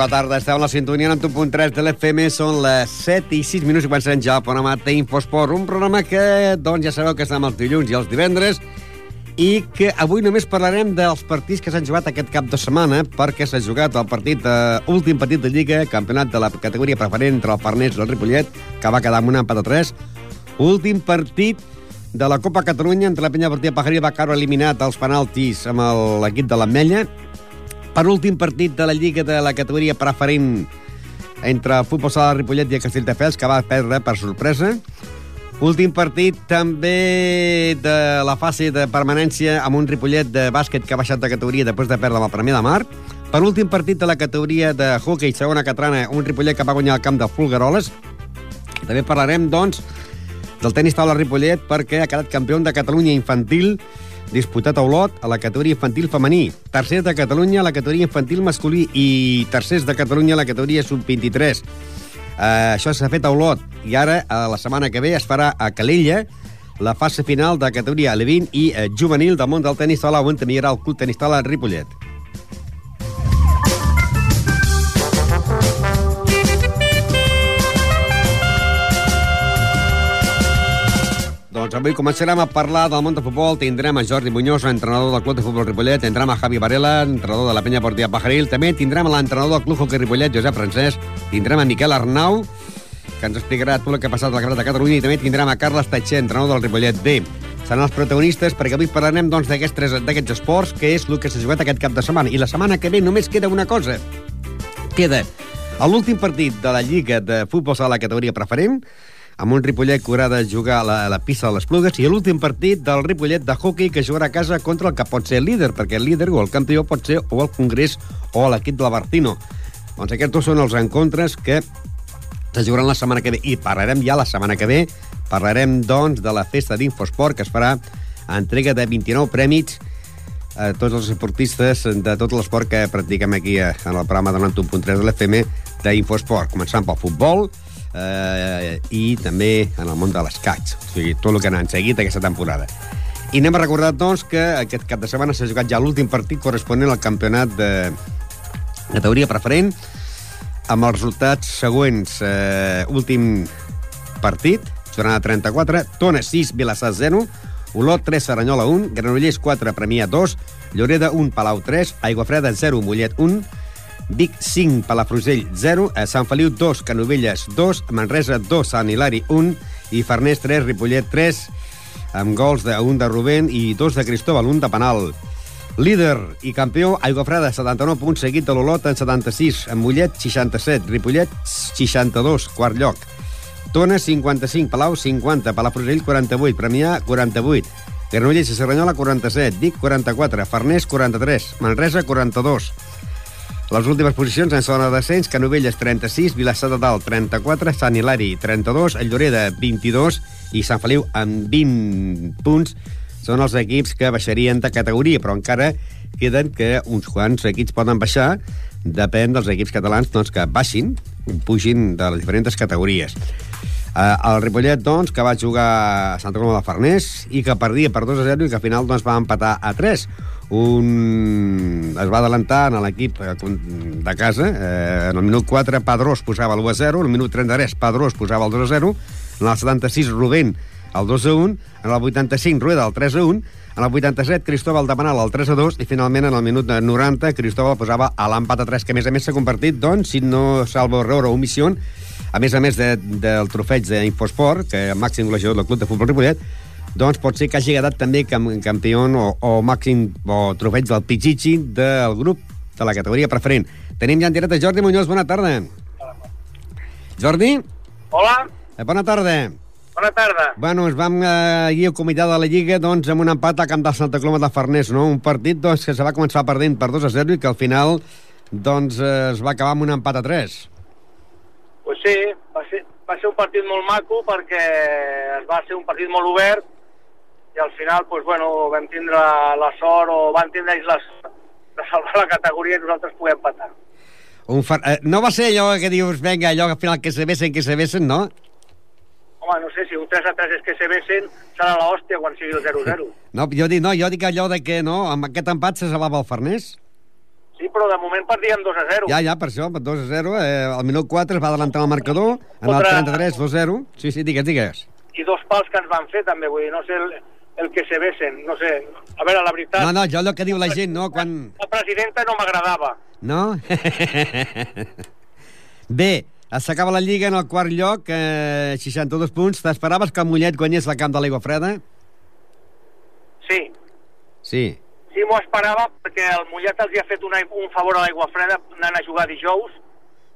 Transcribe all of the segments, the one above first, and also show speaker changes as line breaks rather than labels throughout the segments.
Bona tarda, esteu en la sintonia en 1.3 de l'FM, són les 7 i 6 minuts i començarem ja el programa d'Infosport, un programa que, doncs, ja sabeu que estem els dilluns i els divendres, i que avui només parlarem dels partits que s'han jugat aquest cap de setmana, perquè s'ha jugat el partit, eh, últim partit de Lliga, campionat de la categoria preferent entre el Farners i el Ripollet, que va quedar amb un empat a 3. Últim partit de la Copa Catalunya entre la Penya Partida Pajaril va caure eliminat als penaltis amb l'equip de l'Ametlla per últim partit de la Lliga de la categoria preferent entre Futbol Sala Ripollet i el Castelldefels, que va perdre per sorpresa. Últim partit també de la fase de permanència amb un Ripollet de bàsquet que ha baixat de categoria després de perdre la Premià de Mar. Per últim partit de la categoria de hockey segona catrana, un Ripollet que va guanyar el camp de Fulgaroles. També parlarem, doncs, del tenis taula Ripollet perquè ha quedat campió de Catalunya infantil disputat a Olot a la categoria infantil femení, tercers de Catalunya a la categoria infantil masculí i tercers de Catalunya a la categoria sub-23. Uh, això s'ha fet a Olot i ara, a la setmana que ve, es farà a Calella la fase final de categoria Levin i uh, juvenil del món del tenis taula, on haurà el club tenis taula Ripollet. Doncs avui començarem a parlar del món de futbol. Tindrem a Jordi Muñoz, entrenador del Club de Futbol Ripollet. Tindrem a Javi Varela, entrenador de la Penya Portilla Pajaril. També tindrem a l'entrenador del Club Hockey Ripollet, Josep Francesc. Tindrem a Miquel Arnau, que ens explicarà tot el que ha passat al Campionat de Catalunya. I també tindrem a Carles Tatxer, entrenador del Ripollet B. Seran els protagonistes perquè avui parlarem doncs, d'aquests esports, que és el que s'ha jugat aquest cap de setmana. I la setmana que ve només queda una cosa. Queda l'últim partit de la Lliga de Futbol a la categoria preferent, amb un Ripollet que haurà de jugar a la, a la pista de les Plugues. I l'últim partit del Ripollet de hockey que jugarà a casa contra el que pot ser el líder, perquè el líder o el campió pot ser o el Congrés o l'equip de la Bartino. Doncs aquests dos són els encontres que se jugaran la setmana que ve. I parlarem ja la setmana que ve. Parlarem doncs de la festa d'Infosport que es farà entrega de 29 prèmits a tots els esportistes de tot l'esport que practiquem aquí en el programa de 91.3 de l'FM d'Infosport, començant pel futbol, eh, i també en el món de l'escaig. O sigui, tot el que han seguit aquesta temporada. I anem a recordar, doncs, que aquest cap de setmana s'ha jugat ja l'últim partit corresponent al campionat de categoria preferent, amb els resultats següents. Eh, últim partit, jornada 34, Tona 6, Vilassar 0, Olot 3, Saranyola 1, Granollers 4, Premià 2, Lloreda 1, Palau 3, Aiguafreda 0, Mollet 1, Vic 5, Palafrugell 0, a Sant Feliu 2, Canovelles 2, Manresa 2, Sant Hilari 1 i Farners 3, Ripollet 3, amb gols 1 de Rubén i 2 de Cristóbal, 1 de penal. Líder i campió, Aiguafreda, 79 punts, seguit de l'Olot en 76, amb Mollet 67, Ripollet 62, quart lloc. Tona 55, Palau 50, Palafrugell 48, Premià 48, Granollers i Serranyola 47, Vic 44, Farners 43, Manresa 42. Les últimes posicions en zona de descens, Canovelles 36, Vilassar de Dalt 34, Sant Hilari 32, el Lloreda 22 i Sant Feliu amb 20 punts són els equips que baixarien de categoria, però encara queden que uns quants equips poden baixar, depèn dels equips catalans doncs, que baixin, pugin de les diferents categories. Uh, el Ripollet, doncs, que va jugar a Santa Coloma de Farners i que perdia per 2 a 0 i que al final doncs, va empatar a 3. Un... Es va adelantar en l'equip de casa. Eh, en el minut 4, Padrós posava el 1 a 0. En el minut 33, Padrós posava el 2 a 0. En el 76, Rubén el 2 a 1. En el 85, Rueda el 3 a 1. En el 87, Cristóbal demanava el 3 a 2 i finalment en el minut 90 Cristóbal posava a l'empat a 3 que a més a més s'ha convertit, doncs, si no salvo error o omissió, a més a més de, del trofeig d'Infosport, que és màxim golejador del Club de Futbol Ripollet, doncs pot ser que hagi quedat també cam campió o, o màxim o trofeig del Pichichi del grup de la categoria preferent. Tenim ja en directe Jordi Muñoz, bona tarda. Jordi?
Hola,
Eh, bona tarda.
bona tarda.
Bueno, ens vam eh, ahir comitè de la Lliga doncs, amb un empat a camp de Santa Coloma de Farners, no? Un partit doncs, que se va començar perdent per 2 a 0 i que al final doncs, eh, es va acabar amb un empat a 3.
Pues sí, va ser, va ser un partit molt maco perquè es va ser un partit molt obert i al final, pues, bueno, vam tindre la, la sort o van tindre ells la sort de salvar la categoria i nosaltres poder empatar.
Un far... eh, no va ser allò que dius, venga, allò que al final que se besen, que se besen, no?
Home, no sé, si un 3 a 3 és que se besen, serà l'hòstia quan sigui el 0-0.
No, jo dic, no, jo dic allò de que no, amb aquest empat se salava el Farners.
Sí, però de moment perdíem 2 a 0.
Ja, ja, per això, per 2 a 0. Eh, al minut 4 es va adelantar el marcador, en el
Contra-
33, 2 a 0. Sí, sí, digues, digues.
I dos pals que ens van fer, també, vull dir, no sé el, que se besen, no sé. A veure, la veritat...
No, no, jo el que diu la gent, no? Quan...
La presidenta no m'agradava.
No? Bé, s'acaba la Lliga en el quart lloc, eh, 62 punts. T'esperaves que el Mollet guanyés la camp de l'Aigua Freda?
Sí,
Sí.
sí m'ho esperava perquè el Mollet els hi ha fet una, un favor a l'aigua freda anant a jugar dijous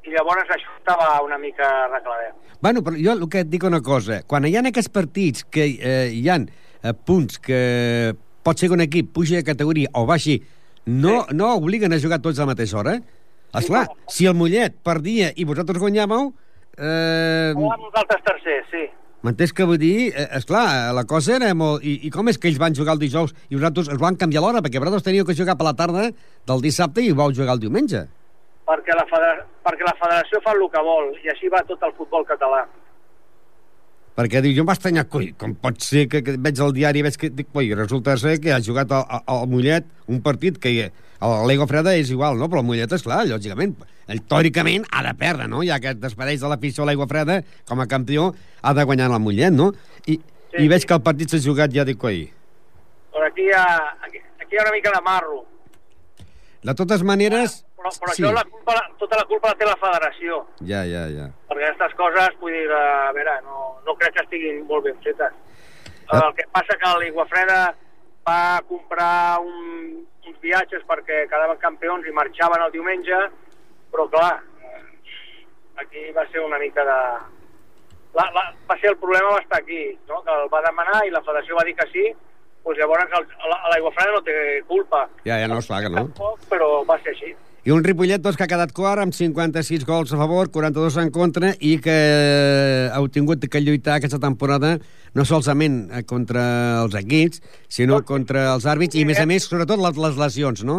i llavors això estava una mica arregladet.
Bueno, però jo el que et dic una cosa. Quan hi ha aquests partits que eh, hi ha eh, punts que pot ser que un equip pugi de categoria o baixi, no,
Sí.
no obliguen a jugar tots a la mateixa hora? Esclar,
no.
si el Mollet perdia i vosaltres guanyàveu, eh,
O nosaltres tercers, sí.
m'entens què vull dir? Eh, esclar, la cosa era molt... I, I com és que ells van jugar el dijous i vosaltres es van canviar l'hora? Perquè vosaltres teníeu que jugar per la tarda del dissabte i vau jugar el diumenge.
Perquè la, federa... perquè la federació fa el que vol i així va tot el futbol català.
Perquè diu, jo em va estranyar, coi, com pot ser que, que veig el diari i veig que, dic, coi, resulta ser que ha jugat al, Mollet un partit que l'Ego Freda és igual, no? Però el Mollet, és clar, lògicament, ell, teòricament ha de perdre, no? Ja que es despedeix de l'afició a l'Aigua Freda, com a campió, ha de guanyar el Mollet, no? I,
Sí,
i veig
sí.
que el partit s'ha jugat, ja dic, coi.
Però aquí hi ha, aquí, aquí hi ha una mica de marro.
De totes maneres...
Però, però
sí.
això la culpa, tota la culpa la té la federació.
Ja, ja, ja.
perquè aquestes coses, vull dir, a veure, no, no crec que estiguin molt ben fetes.
Ah.
El que passa que l'Igua Freda va comprar un, uns viatges perquè quedaven campions i marxaven el diumenge, però clar, eh, aquí va ser una mica de... La, la, va ser el problema va estar aquí, no? que el va demanar i la federació va dir que sí, doncs llavors l'Aigua Freda no té culpa.
Ja, ja no es que no.
Tampoc, però va ser així.
I un Ripollet doncs, que ha quedat quart amb 56 gols a favor, 42 en contra i que ha tingut que lluitar aquesta temporada no solament eh, contra els equips, sinó contra els àrbits i, a més a més, sobretot les, les lesions, no?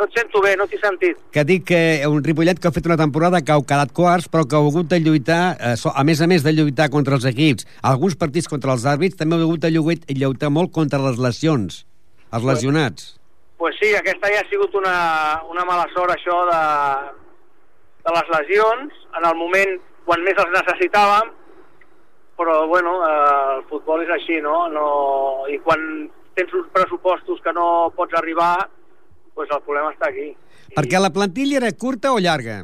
No et sento bé, no t'he sentit.
Que dic que un Ripollet que ha fet una temporada que ha quedat quarts, però que ha hagut de lluitar, eh, a més a més de lluitar contra els equips, alguns partits contra els àrbits, també ha hagut de lluitar, lluitar molt contra les lesions, els lesionats.
Pues sí, aquesta ja ha sigut una, una mala sort, això de, de les lesions, en el moment quan més els necessitàvem, però, bueno, eh, el futbol és així, no? no? I quan tens uns pressupostos que no pots arribar, pues el problema està aquí.
Perquè la plantilla era curta o llarga?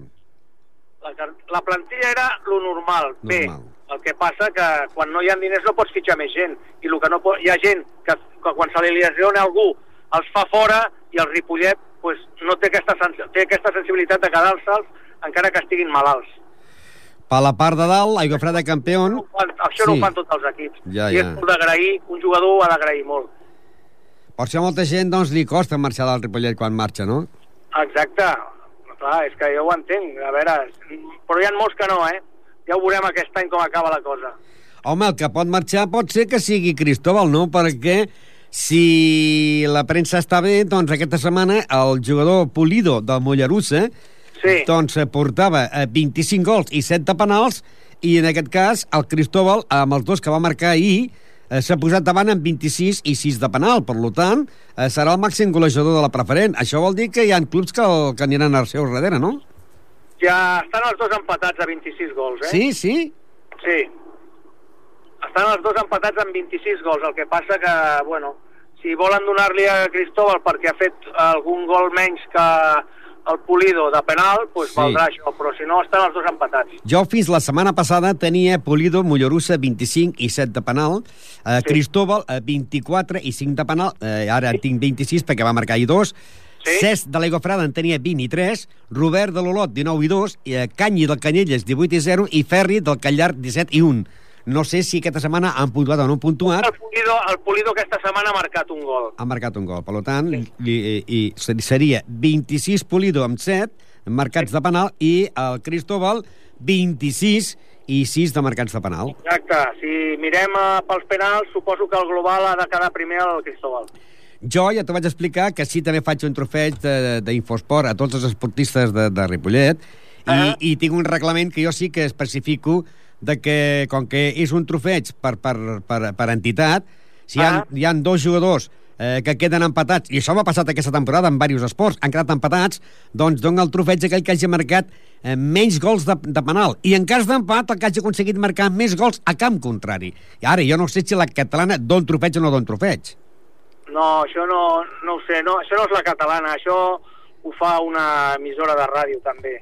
La, la plantilla era lo normal, bé.
Normal.
El que passa que quan no hi ha diners no pots fitxar més gent. I el que no pot, hi ha gent que, que quan se li lesiona algú els fa fora i el Ripollet pues, no té aquesta, té aquesta sensibilitat de quedar-se'ls encara que estiguin malalts.
Per la part de dalt, Aigua Freda campió,
No ho fan, això no
Sí.
ho fan tots els equips.
Ja,
I
ja.
és molt d'agrair, un jugador ho ha d'agrair molt.
Per això molta gent doncs, li costa marxar del Ripollet quan marxa, no?
Exacte. Clar, és que jo ho entenc. A veure, però hi ha molts que no, eh? Ja ho veurem aquest any com acaba la cosa.
Home, el que pot marxar pot ser que sigui Cristóbal, no? Perquè si la premsa està bé, doncs aquesta setmana el jugador Pulido del Mollerussa
Sí.
doncs eh, portava eh, 25 gols i 7 de penals i en aquest cas el Cristóbal, amb els dos que va marcar ahir, eh, s'ha posat davant amb 26 i 6 de penal. Per tant, eh, serà el màxim golejador de la preferent. Això vol dir que hi ha clubs que, el, que aniran al seu darrere, no?
Ja estan els dos empatats a 26 gols, eh?
Sí, sí.
Sí. Estan els dos empatats amb 26 gols, el que passa que, bueno, si volen donar-li a Cristóbal perquè ha fet algun gol menys que el Pulido de penal, doncs
Sí.
sí. valdrà això, però si no estan els dos empatats.
Jo fins la setmana passada tenia Polido, Mollerussa, 25 i 7 de penal, eh,
Sí.
Cristóbal, eh, 24 i 5 de penal, eh, ara en tinc 26 perquè va marcar i 2,
Sí.
Cesc de l'Aigua Freda en tenia 20 i 3, Robert de l'Olot, 19 i 2, i eh, Canyi del Canyelles, 18 i 0, i Ferri del Callar, 17 i 1. No sé si aquesta setmana han puntuat o no han puntuat,
El Pulido, el Pulido aquesta setmana ha marcat un gol.
ha marcat un gol. Per tant, li, i, i seria 26 Polido amb 7 marcats de penal i el Cristóbal 26 i 6 de marcats de penal.
Exacte. Si mirem eh, pels penals, suposo que el global ha de quedar primer al Cristóbal.
Jo ja t'ho vaig explicar que sí també faig un trofeig de- d'Infosport a tots els esportistes de, de Ripollet i,
Ah.
i tinc un reglament que jo sí que especifico de que, com que és un trofeig per, per, per, per entitat, si hi ha,
Ah.
hi ha dos jugadors eh, que queden empatats, i això m'ha passat aquesta temporada en diversos esports, han quedat empatats, doncs dona el trofeig aquell que hagi marcat eh, menys gols de, de penal. I en cas d'empat, el que hagi aconseguit marcar més gols a camp contrari. I ara, jo no sé si la catalana don trofeig o no don trofeig.
No, això no, no ho sé, no, això no és la catalana, això ho fa una emissora de ràdio també.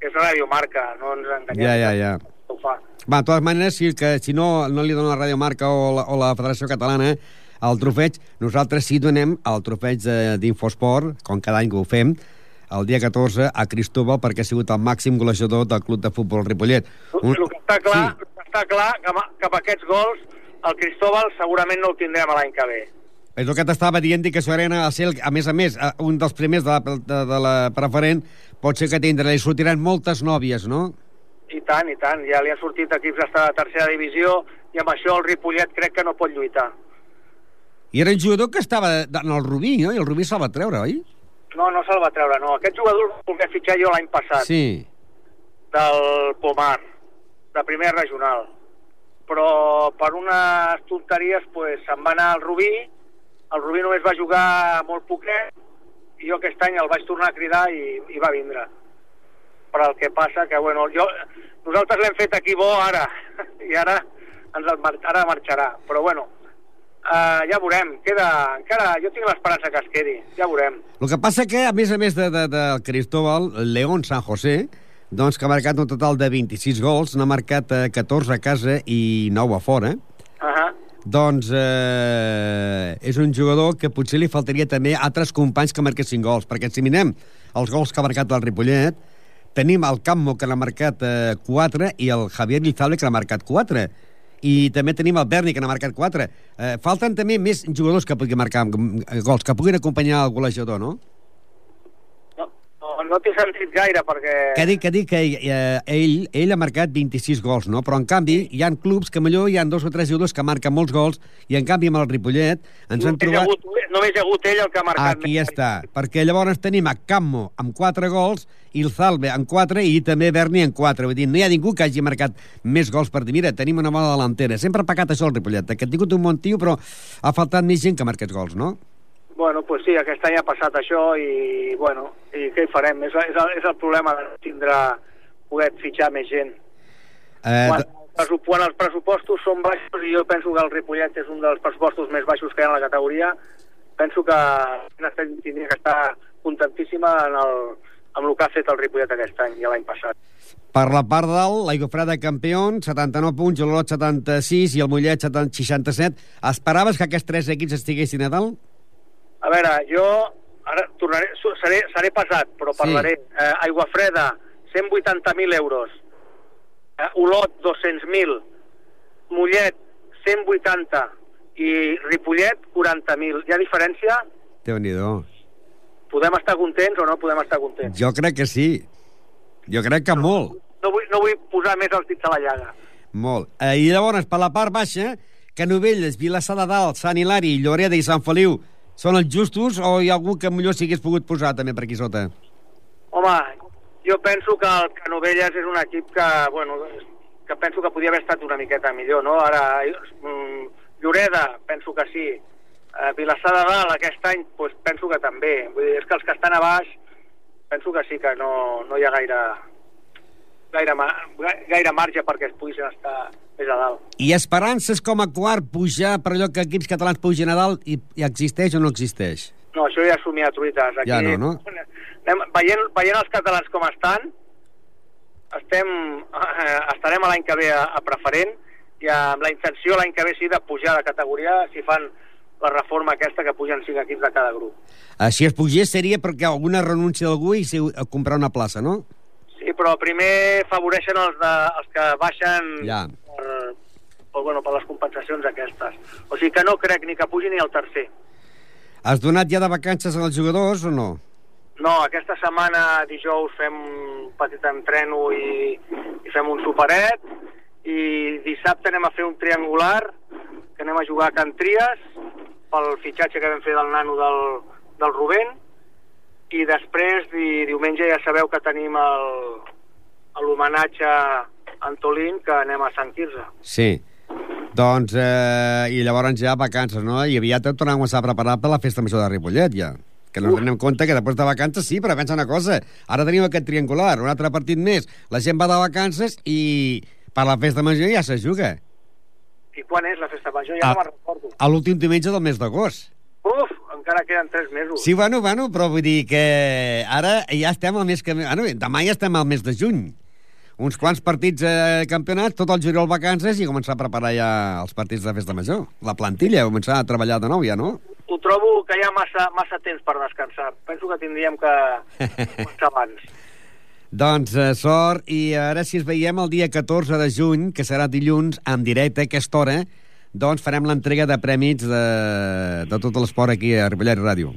És Ràdio Marca, no ens enganyem.
Ja, ja, ja.
Ho fa.
Va, de totes maneres, si, que, si no, no li dona la Ràdio Marca o la, o la Federació Catalana el trofeig, nosaltres sí donem el trofeig de- d'Infosport, com cada any que ho fem, el dia 14 a Cristóbal perquè ha sigut el màxim golejador del club de futbol Ripollet.
Un... El que està clar,
Sí.
està clar que, que amb aquests gols el Cristóbal segurament no el tindrem l'any que ve.
És el que t'estava dient i que això era a ser, el- a més a més, eh, un dels primers de la, de, de la preferent, pot ser que tindrà, li sortiran moltes nòvies, no?
I tant, i tant. Ja li han sortit equips d'estar de tercera divisió i amb això el Ripollet crec que no pot lluitar.
I era un jugador que estava en el Rubí, no? I el Rubí se'l va treure, oi?
No, no se'l va treure, no. Aquest jugador el volia fitxar jo l'any passat, sí.
Sí.
del Pomar, de primer regional. Però per unes tonteries pues, se'n va anar al Rubí, el Rubí només va jugar molt poquet, i jo aquest any el vaig tornar a cridar i, i va vindre. Però el que passa que, bueno, jo, nosaltres l'hem fet aquí bo ara, i ara, ens el, ara marxarà. Però, bueno, uh, ja veurem. Queda, encara, jo tinc l'esperança que es quedi, ja veurem.
El que passa que, a més a més de, de, de Cristóbal, León San José, doncs que ha marcat un total de 26 gols, n'ha marcat eh, 14 a casa i 9 a fora,
Uh -huh.
doncs eh, és un jugador que potser li faltaria també altres companys que marquessin gols, perquè si mirem els gols que ha marcat el Ripollet, tenim el Cammo, que n'ha marcat eh, 4, i el Javier Lizable, que n'ha marcat 4. I també tenim el Berni, que n'ha marcat 4. Eh, falten també més jugadors que puguin marcar eh, gols, que puguin acompanyar el golejador? No,
no, no t'he sentit gaire perquè...
Que dic, que dic que eh, ell, ell ha marcat 26 gols, no? Però, en canvi, hi han clubs que millor hi han dos o tres jugadors que marquen molts gols i, en canvi, amb el Ripollet ens han
només, hi ha
trobat...
hagut, només ha hagut ell el que ha marcat
Aquí està, perquè llavors tenim a Cammo amb 4 gols, i el Zalbe amb 4 i també Berni amb 4. Vull dir, no hi ha ningú que hagi marcat més gols per dir, mira, tenim una bona delantera. Sempre ha pecat això el Ripollet, que ha tingut un bon tio, però ha faltat més gent que marqués gols, no?
Bueno, pues sí, aquest any ha passat això i, bueno, i què hi farem? És, és, el, és el problema de tindre poder fitxar més gent.
Eh,
Quan, quan els pressupostos són baixos, i jo penso que el Ripollet és un dels pressupostos més baixos que hi ha en la categoria, penso que la tindria que estar contentíssima en el, amb el que ha fet el Ripollet aquest any i l'any passat.
Per la part dalt, l'Aigua Freda campió, 79 punts, l'Olot 76 i el Mollet 70 67. Esperaves que aquests tres equips estiguessin a dalt?
A veure, jo ara tornaré, seré, seré pesat, però
Sí.
parlaré. Eh, Aigua Freda, 180.000 euros. Eh, Olot, 200.000. Mollet, 180. I Ripollet, 40.000. Hi ha diferència?
déu nhi
Podem estar contents o no podem estar contents?
Jo crec que sí. Jo crec que molt.
No vull, no vull posar més els dits a la llaga.
Molt. Eh, I llavors, per la part baixa, Canovelles, Vilassar de Dalt, Sant Hilari, Lloreda i Sant Feliu són els justos o hi ha algú que millor s'hagués pogut posar també per aquí sota?
Home, jo penso que el Canovelles és un equip que, bueno, que penso que podia haver estat una miqueta millor, no? Ara, mm, Lloreda, penso que sí. Eh, Vilassar de Dalt, aquest any, pues, penso que també. Vull dir, és que els que estan a baix, penso que sí que no, no hi ha gaire, gaire, gaire marge perquè es puguin estar més a dalt.
I esperances com a quart pujar per allò que equips catalans pugin a dalt i, i existeix o no existeix?
No, això ja somia truites. Aquí,
Ja no, no?
Anem, veient, veient els catalans com estan, estem, eh, estarem l'any que ve a, a preferent i amb la intenció l'any que ve sí de pujar de categoria si fan la reforma aquesta que pugen cinc equips de cada grup.
Eh, si es pugés seria perquè alguna renúncia d'algú i si, a comprar una plaça, no?
Sí, però primer favoreixen els, de, els que baixen
Ja.
Per, per, bueno, per les compensacions aquestes. O sigui que no crec ni que pugi ni el tercer.
Has donat ja de vacances als jugadors o no?
No, aquesta setmana, dijous, fem un petit entreno i, i fem un superet i dissabte anem a fer un triangular que anem a jugar a Can Tries pel fitxatge que vam fer del nano del, del Rubén i després di, diumenge ja sabeu que tenim l'homenatge Antolín que anem a Sant Quirze.
Sí. Doncs, eh, i llavors ja vacances, no? I aviat tornem a començar a preparar per la festa major de Ripollet, ja. Que no tenim en compte que després de vacances sí, però pensa una cosa. Ara tenim aquest triangular, un altre partit més. La gent va de vacances i per la festa major ja se juga.
I quan és la festa major? Ja
Ah.
no me'n recordo.
A l'últim diumenge del mes d'agost.
Uf, encara queden tres mesos.
Sí, bueno, bueno, però vull dir que ara ja estem al mes que... Bueno, demà ja estem al mes de juny. Uns quants partits eh, campionats, tot el juliol vacances i començar a preparar ja els partits de festa major. La plantilla, començar a treballar de nou ja, no?
Ho trobo que hi ha massa, massa temps per descansar. Penso que tindríem que començar abans.
Doncs eh, sort, i ara si es veiem el dia 14 de juny, que serà dilluns, en directe a aquesta hora, doncs farem l'entrega de prèmits de, de tot l'esport aquí a Ripollet Ràdio.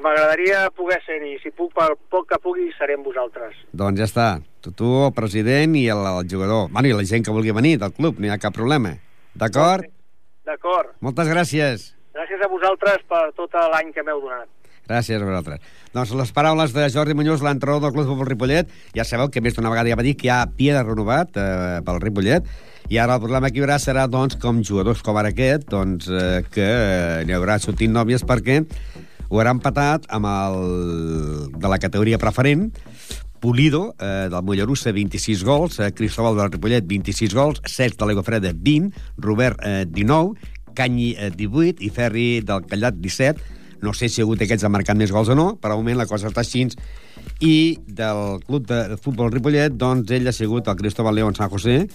Pues m'agradaria poder ser-hi. Si puc, per poc que pugui, seré amb vosaltres.
Doncs ja està. Tu, tu el president i el, el jugador. Bueno, i la gent que vulgui venir del club, no hi ha cap problema. D'acord?
D'acord.
Moltes gràcies.
Gràcies a vosaltres per tot l'any que m'heu donat.
Gràcies a vosaltres. Doncs les paraules de Jordi Muñoz, l'entrenador del Club Futbol Ripollet, ja sabeu que més d'una vegada ja va dir que hi ha pie de renovat eh, pel Ripollet, i ara el problema que hi haurà serà, doncs, com jugadors com ara aquest, doncs, eh, que eh, n'hi haurà sortint nòvies perquè ho haurà empatat amb el de la categoria preferent, Pulido, eh, del Mollerussa, 26 gols, eh, Cristóbal del Ripollet, 26 gols, Cesc de l'Aigua Freda, 20, Robert, eh, 19, Canyi, eh, 18, i Ferri del Callat, 17. No sé si ha hagut aquests ha marcat més gols o no, però al moment la cosa està així. I del club de futbol Ripollet, doncs ell ha sigut el Cristóbal León San José,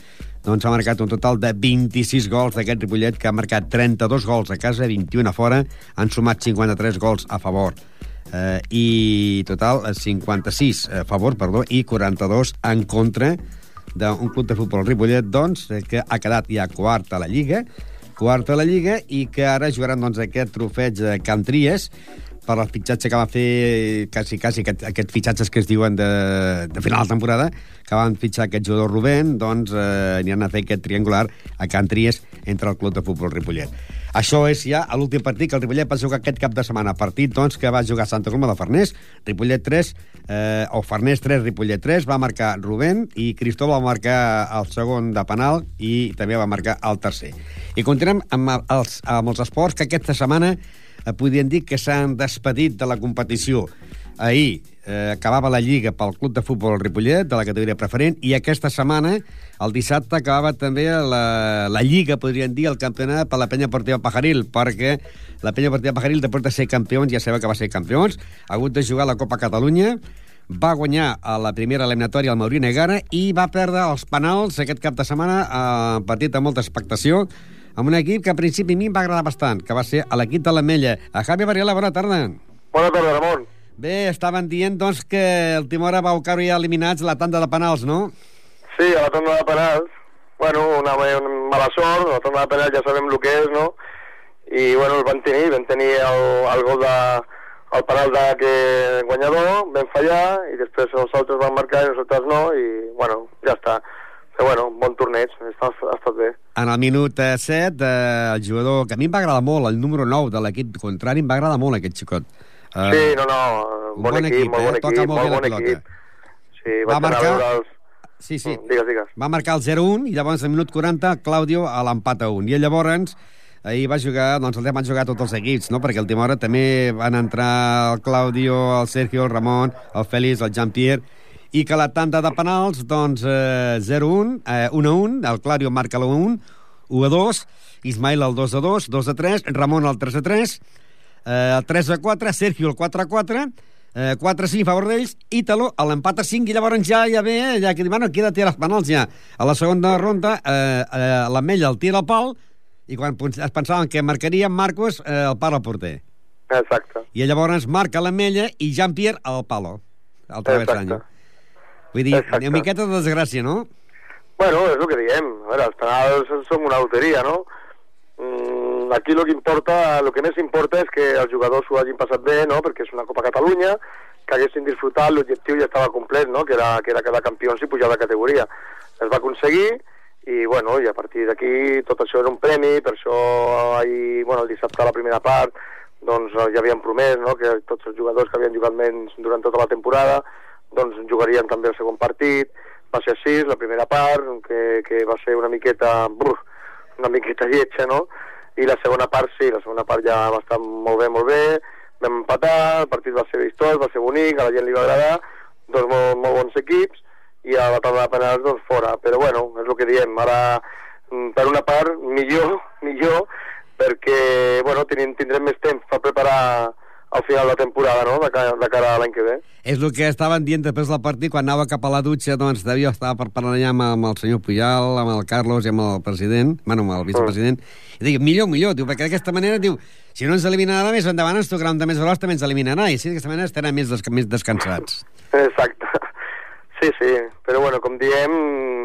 doncs ha marcat un total de 26 gols d'aquest Ripollet, que ha marcat 32 gols a casa, 21 a fora, han sumat 53 gols a favor. Eh, I total, eh, 56 a favor, perdó, i 42 en contra d'un club de futbol Ripollet, doncs, eh, que ha quedat ja quart a la Lliga, quart a la Lliga, i que ara jugaran doncs, aquest trofeig de Can Tries, per el fitxatge que va fer, quasi, quasi, aquest, aquests fitxatges que es diuen de, de final de temporada, que van fitxar aquest jugador Rubén, doncs eh, n'hi han a fer aquest triangular a Can Tries entre el club de futbol Ripollet. Això és ja a l'últim partit que el Ripollet va jugar aquest cap de setmana. Partit, doncs, que va jugar Santa Coloma de Farners, Ripollet 3, eh, o Farners 3, Ripollet 3, va marcar Rubén i Cristóbal va marcar el segon de penal i també va marcar el tercer. I continuem amb els, amb els esports que aquesta setmana eh, podríem dir que s'han despedit de la competició. Ahir eh, acabava la Lliga pel Club de Futbol Ripollet, de la categoria preferent, i aquesta setmana, el dissabte, acabava també la, la Lliga, podríem dir, el campionat per la penya Portiva Pajaril, perquè la penya Portiva Pajaril, després de ser campions, ja sabeu que va ser campions, ha hagut de jugar la Copa Catalunya, va guanyar a la primera eliminatòria el Maurí Negara i va perdre els penals aquest cap de setmana eh, patit amb molta expectació amb un equip que a principi a mi em va agradar bastant, que va ser a l'equip de l'Ametlla. A Javi Varela, bona tarda.
Bona tarda, Ramon.
Bé, estaven dient, doncs, que el Timora vau caure ja eliminats a la tanda de penals, no?
Sí, a la tanda de penals. Bueno, una, una mala sort, a la tanda de penals ja sabem el que és, no? I, bueno, el van tenir, vam tenir el, el gol de, el penal de que guanyador, vam fallar, i després els altres van marcar i nosaltres no, i, bueno, ja està. Però, bueno, bon torneig, ha estat bé.
En el minut eh, 7, eh, el jugador, que a mi em va agradar molt, el número 9 de l'equip contrari, em va agradar molt aquest xicot. Eh,
Sí, no, no,
un
bon,
bon
equip,
equip,
molt
eh?
bon
Toca
equip,
molt bé
molt
la
bon
pilota.
equip. Sí,
Va marcar-
els...
Sí, sí.
Mm, Digues, digues.
Va marcar el 0-1 i llavors al minut 40 Claudio a l'empat a 1. I llavors ahir va jugar, doncs el van jugar tots els equips, no? perquè el Timora també van entrar el Claudio, el Sergio, el Ramon, el Félix, el Jean-Pierre, i que la tanda de penals, doncs, eh, 0-1, eh, 1-1, el Claudio marca l'1-1, 1-2, Ismael el 2-2, 2-3, Ramon el 3-3, eh, el 3-4, Sergio el 4-4, eh, 4-5 a favor d'ells, Ítalo a l'empat a 5, i llavors ja ja ve, ja que diuen, bueno, queda els penals ja. A la segona ronda, eh, eh, l'Ametlla el tira al pal, i quan es pensaven que marcaria Marcos, eh, el pal al porter.
Exacte.
I llavors marca l'Ametlla i Jean-Pierre al palo, al traversany.
Exacte.
Vull dir,
Exacte.
una miqueta de desgràcia, no?
Bueno, és el que diem. A veure, els penals són una loteria, no? Mm, aquí el que importa, el que més importa és que els jugadors s'ho hagin passat bé, no? Perquè és una Copa Catalunya, que haguessin disfrutat, l'objectiu ja estava complet, no? Que era, que era quedar campions i pujar de categoria. Es va aconseguir i, bueno, i a partir d'aquí tot això era un premi, per això ahir, bueno, el dissabte a la primera part doncs ja havien promès no? que tots els jugadors que havien jugat menys durant tota la temporada doncs jugarien també el segon partit va ser així, la primera part, que, que va ser una miqueta bruf, una miqueta lletja, no? I la segona part sí, la segona part ja va estar molt bé, molt bé, vam empatar, el partit va ser vistós, va ser bonic, a la gent li va agradar, dos molt, molt bons equips, i a la taula de penals doncs fora, però bueno, és el que diem, ara mm, per una part millor, millor, perquè bueno, tenim, tindrem més temps per preparar al final de la temporada, no?, de cara, de cara a l'any que ve.
És el que estaven dient després del partit, quan anava cap a la dutxa, doncs devia estar per parlar allà amb, amb el senyor Pujal, amb el Carlos i amb el president, bueno, amb el vicepresident, mm. i diu, millor, millor, diu, perquè d'aquesta manera, diu, si no ens elimina més endavant, ens tocarà un de més veloç, també ens eliminarà, i així d'aquesta manera estarem més, des més descansats.
Exacte. Sí, sí, però bueno, com diem,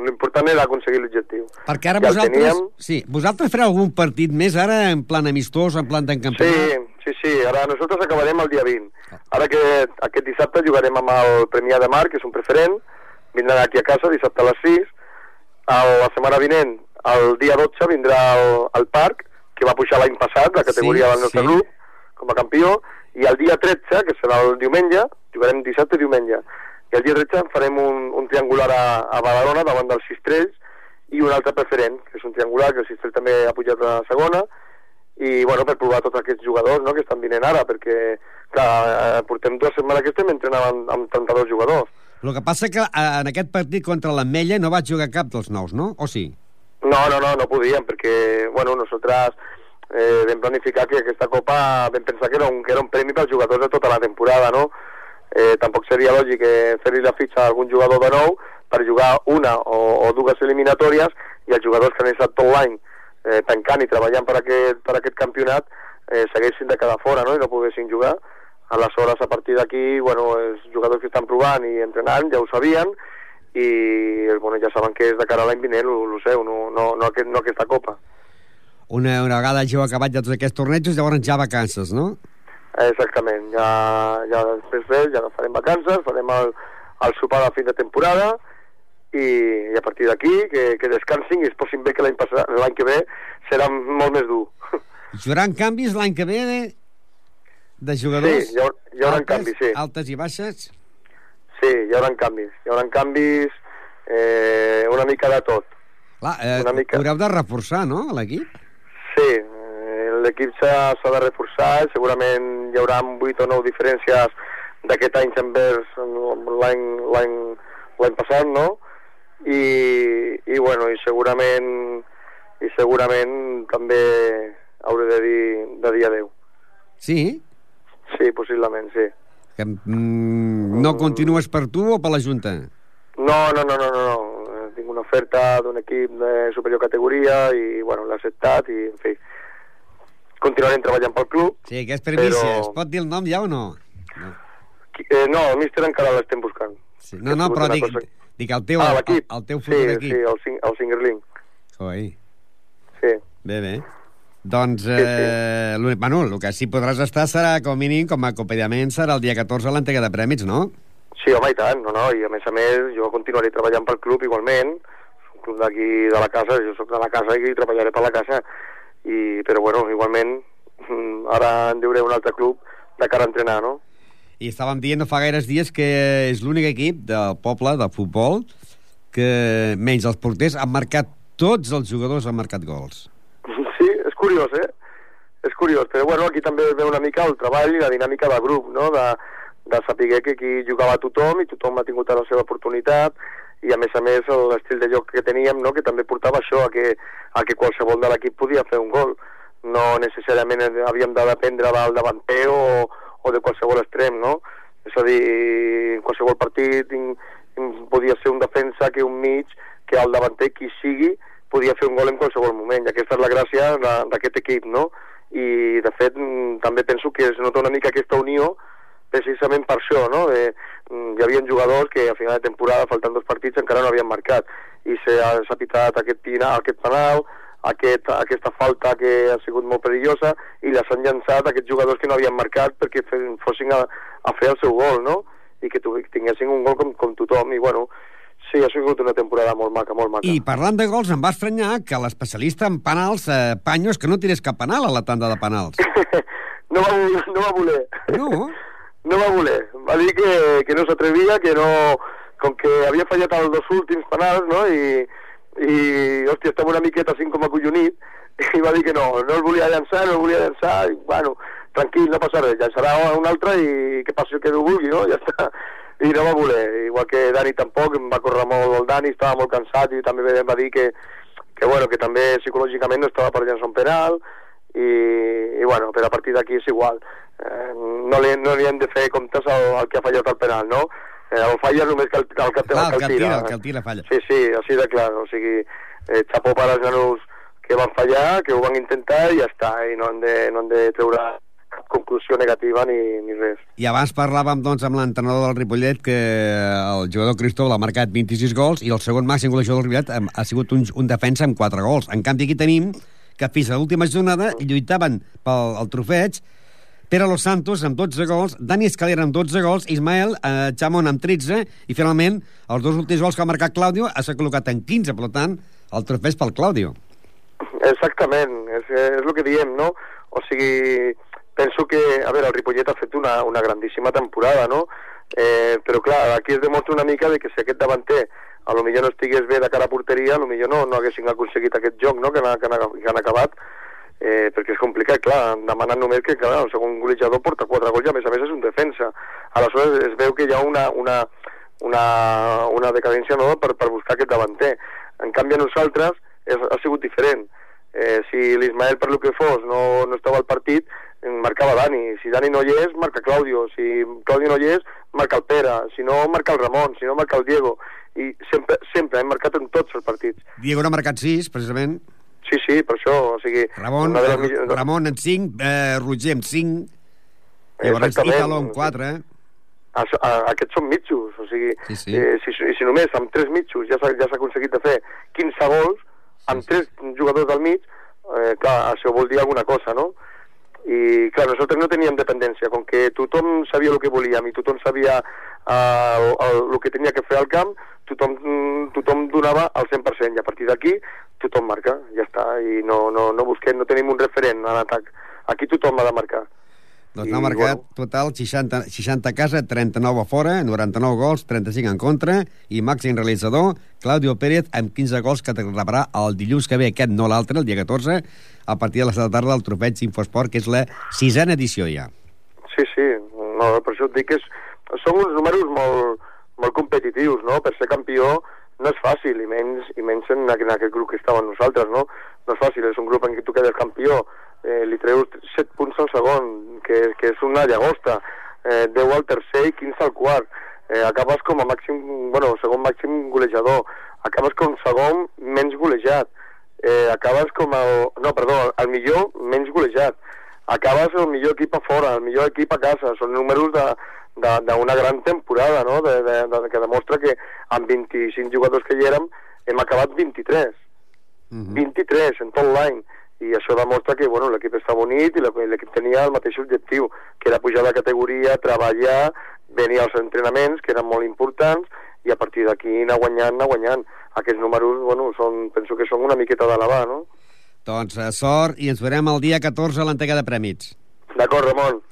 l'important era aconseguir l'objectiu.
Perquè ara ja vosaltres... Teníem... Sí, vosaltres fareu algun partit més ara en plan amistós, en plan d'encampionat?
Sí, sí, sí, ara nosaltres acabarem el dia 20. Ara que aquest dissabte jugarem amb el Premià de Mar, que és un preferent, vindran aquí a casa dissabte a les 6. El, la setmana vinent, el dia 12, vindrà al, al parc, que va pujar l'any passat, la categoria sí, del nostre sí. grup, com a campió, i el dia 13, que serà el diumenge, jugarem dissabte i diumenge i el dia 13 farem un, un triangular a, a Badalona davant dels Cistrells i un altre preferent, que és un triangular que el Cistrell també ha pujat a la segona i bueno, per provar tots aquests jugadors no, que estan vinent ara, perquè clar, eh, portem dues setmanes que estem entrenant amb, amb 32 jugadors.
El que passa que eh, en aquest partit contra l'Ametlla no vaig jugar cap dels nous, no? O sí?
No, no, no, no podíem, perquè, bueno, nosaltres eh, vam planificar que aquesta Copa vam pensar que era un, que era un premi pels jugadors de tota la temporada, no? eh, tampoc seria lògic eh, fer-li la fitxa a algun jugador de nou per jugar una o, o dues eliminatòries i els jugadors que han estat tot l'any eh, tancant i treballant per aquest, per aquest campionat eh, segueixin de quedar fora no? i no poguessin jugar. Aleshores, a partir d'aquí, bueno, els jugadors que estan provant i entrenant ja ho sabien i bueno, ja saben que és de cara a l'any vinent, ho sé, no, no, no, aquest, no aquesta Copa.
Una, una vegada hagi acabat ja tots aquests tornejos, llavors ja vacances, no?
Exactament, ja, ja després d'ell ja no farem vacances, farem el, el sopar de fin de temporada i, i a partir d'aquí que, que descansin i es posin bé que l'any l'any que ve serà molt més dur.
Hi haurà canvis l'any que ve de, de jugadors?
Sí, hi, ha, hi haurà
altes,
canvis, sí.
Altes i baixes?
Sí, hi haurà canvis. Hi haurà canvis eh, una mica de tot.
Clar, eh, una mica... haureu de reforçar, no, l'equip?
Sí, l'equip s'ha de reforçar, segurament hi haurà 8 o 9 diferències d'aquest any envers l'any passat, no? I, i, bueno, i segurament i segurament també hauré de dir, de dir adeu.
Sí?
Sí, possiblement, sí.
Que, mm, no continues per tu o per la Junta?
No, no, no, no, no, no. Tinc una oferta d'un equip de superior categoria i, bueno, l'he acceptat i, en fi, continuarem treballant pel club.
Sí, que és primícia. Però... Es pot dir el nom ja o no?
No, eh, no el míster encara l'estem buscant.
Sí. No, no, però dic, cosa... dic el teu, ah, el, el teu futur
sí,
equip.
Sí, el, sing, el Singerling.
Coi.
Sí.
Bé, bé. Doncs, sí, sí. eh, bueno, el que sí podràs estar serà, com a mínim, com a acompanyament, serà el dia 14 a l'entrega de prèmits, no?
Sí, home, i tant, no, no, i a més a més jo continuaré treballant pel club igualment, un club d'aquí de la casa, jo sóc de la casa i treballaré per la casa, i, però bueno, igualment ara en diuré un altre club de cara a entrenar, no?
I estàvem dient no fa gaires dies que és l'únic equip del poble de futbol que, menys els porters, han marcat tots els jugadors han marcat gols.
Sí, és curiós, eh? És curiós, però bueno, aquí també ve una mica el treball i la dinàmica del grup, no? De, de saber que aquí jugava tothom i tothom ha tingut la seva oportunitat i a més a més l'estil de joc que teníem no? que també portava això a que, a que qualsevol de l'equip podia fer un gol no necessàriament havíem de dependre del davanter o, o de qualsevol extrem no? és a dir, en qualsevol partit in, in, podia ser un defensa que un mig, que el davanter qui sigui podia fer un gol en qualsevol moment i aquesta és la gràcia d'aquest equip no? i de fet també penso que es nota una mica aquesta unió precisament per això, no? De, mm, hi havia jugadors que a final de temporada, faltant dos partits, encara no havien marcat i s'ha pitat aquest, pina, aquest penal, aquest, aquesta falta que ha sigut molt perillosa i les han llançat aquests jugadors que no havien marcat perquè fossin a, a fer el seu gol, no? I que tinguessin un gol com, com tothom i bueno, sí, ha sigut una temporada molt maca, molt maca.
I parlant de gols, em va estranyar que l'especialista en penals, eh, Panyos, que no tirés cap penal a la tanda de penals.
no, va, no va voler.
No?
no va voler. Va dir que, que no s'atrevia, que no... Com que havia fallat els dos últims penals, no?, i, i, hòstia, estava una miqueta així com acollonit, i va dir que no, no el volia llançar, no el volia llançar, i bueno, tranquil, no passa res, llançarà un altre i que passi el que Déu vulgui, no? Ja està. I no va voler, igual que Dani tampoc, em va córrer molt el Dani, estava molt cansat i també em va dir que, que, bueno, que també psicològicament no estava per llançar un penal, i, i bueno, per a partir d'aquí és igual. Eh, no, li, no li hem de fer comptes al, al que ha fallat el penal, no? Eh, el falla només que el, el, que,
Clar,
el, que el tira.
el que el tira falla.
Sí, sí, així de clar, o sigui, eh, xapó per als nanos que van fallar, que ho van intentar i ja està, i no han de, no han de treure cap conclusió negativa ni, ni res.
I abans parlàvem doncs, amb l'entrenador del Ripollet que el jugador Cristóbal ha marcat 26 gols i el segon màxim golejador del Ripollet ha, ha sigut un, un defensa amb 4 gols. En canvi, aquí tenim que fins a l'última jornada lluitaven pel el trofeig Pere Los Santos amb 12 gols, Dani Escalera amb 12 gols, Ismael eh, Chamon amb 13 i finalment els dos últims gols que ha marcat Claudio s'ha col·locat en 15, per tant el trofeig pel Claudio.
Exactament, és, és el que diem, no? O sigui, penso que, a veure, el Ripollet ha fet una, una grandíssima temporada, no? Eh, però clar, aquí es demostra una mica de que si aquest davanter a lo millor no estigués bé de cara a porteria, a lo millor no, no haguessin aconseguit aquest joc no? que, han, que, han, que han acabat, eh, perquè és complicat, clar, demanant només que clar, el segon golejador porta quatre gols i a més a més és un defensa. Aleshores es veu que hi ha una, una, una, una decadència nova per, per buscar aquest davanter. En canvi a nosaltres és, ha sigut diferent. Eh, si l'Ismael per lo que fos no, no estava al partit, marcava Dani. Si Dani no hi és, marca Claudio. Si Claudio no hi és, marca el Pere. Si no, marca el Ramon. Si no, marca el Diego. I sempre, sempre hem marcat en tots els partits.
Diego n'ha marcat 6, precisament.
Sí, sí, per això, o sigui...
Ramon,
de les
eh, Ramon en 5, eh, Roger en 5, llavors. Italo en 4,
a, a, aquests són mitjos, o sigui,
Sí, sí.
Eh, si, si només amb tres mitjos ja s'ha ja aconseguit de fer 15 gols, amb tres jugadors del mig, eh, clar, això vol dir alguna cosa, no? I, clar, nosaltres no teníem dependència, com que tothom sabia el que volíem i tothom sabia eh, el, el, el que tenia que fer al camp, tothom, tothom donava el 100%, i a partir d'aquí tothom marca, ja està, i no, no, no busquem, no tenim un referent en atac. Aquí tothom ha de marcar.
doncs n'ha marcat
bueno.
total 60, 60 a casa, 39 a fora, 99 gols, 35 en contra, i màxim realitzador, Claudio Pérez, amb 15 gols que rebrà el dilluns que ve, aquest no l'altre, el dia 14, a partir de les de la tarda del trofeig Infosport, que és la sisena edició ja.
Sí, sí, no, per això et dic que és, són uns números molt, molt competitius, no? Per ser campió no és fàcil, i menys, i menys en, en aquest grup que estàvem nosaltres, no? No és fàcil, és un grup en què tu quedes campió, eh, li treus 7 punts al segon, que, que és una llagosta, eh, 10 al tercer i 15 al quart, eh, acabes com a màxim, bueno, segon màxim golejador, acabes com segon menys golejat, eh, acabes com el, no, perdó, el millor menys golejat, acabes el millor equip a fora, el millor equip a casa, són números de- d'una gran temporada, no? De, de, de, que demostra que amb 25 jugadors que hi érem hem acabat 23.
Mhm.
23 en tot l'any i això demostra que bueno, l'equip està bonit i l'equip l'equip tenia el mateix objectiu que era pujar de categoria, treballar venir als entrenaments que eren molt importants i a partir d'aquí anar guanyant, anar guanyant aquests números, bueno, són, penso que són una miqueta d'elevar, no?
Doncs eh, sort i ens veurem el dia 14 a l'entrega de prèmits.
D'acord, Ramon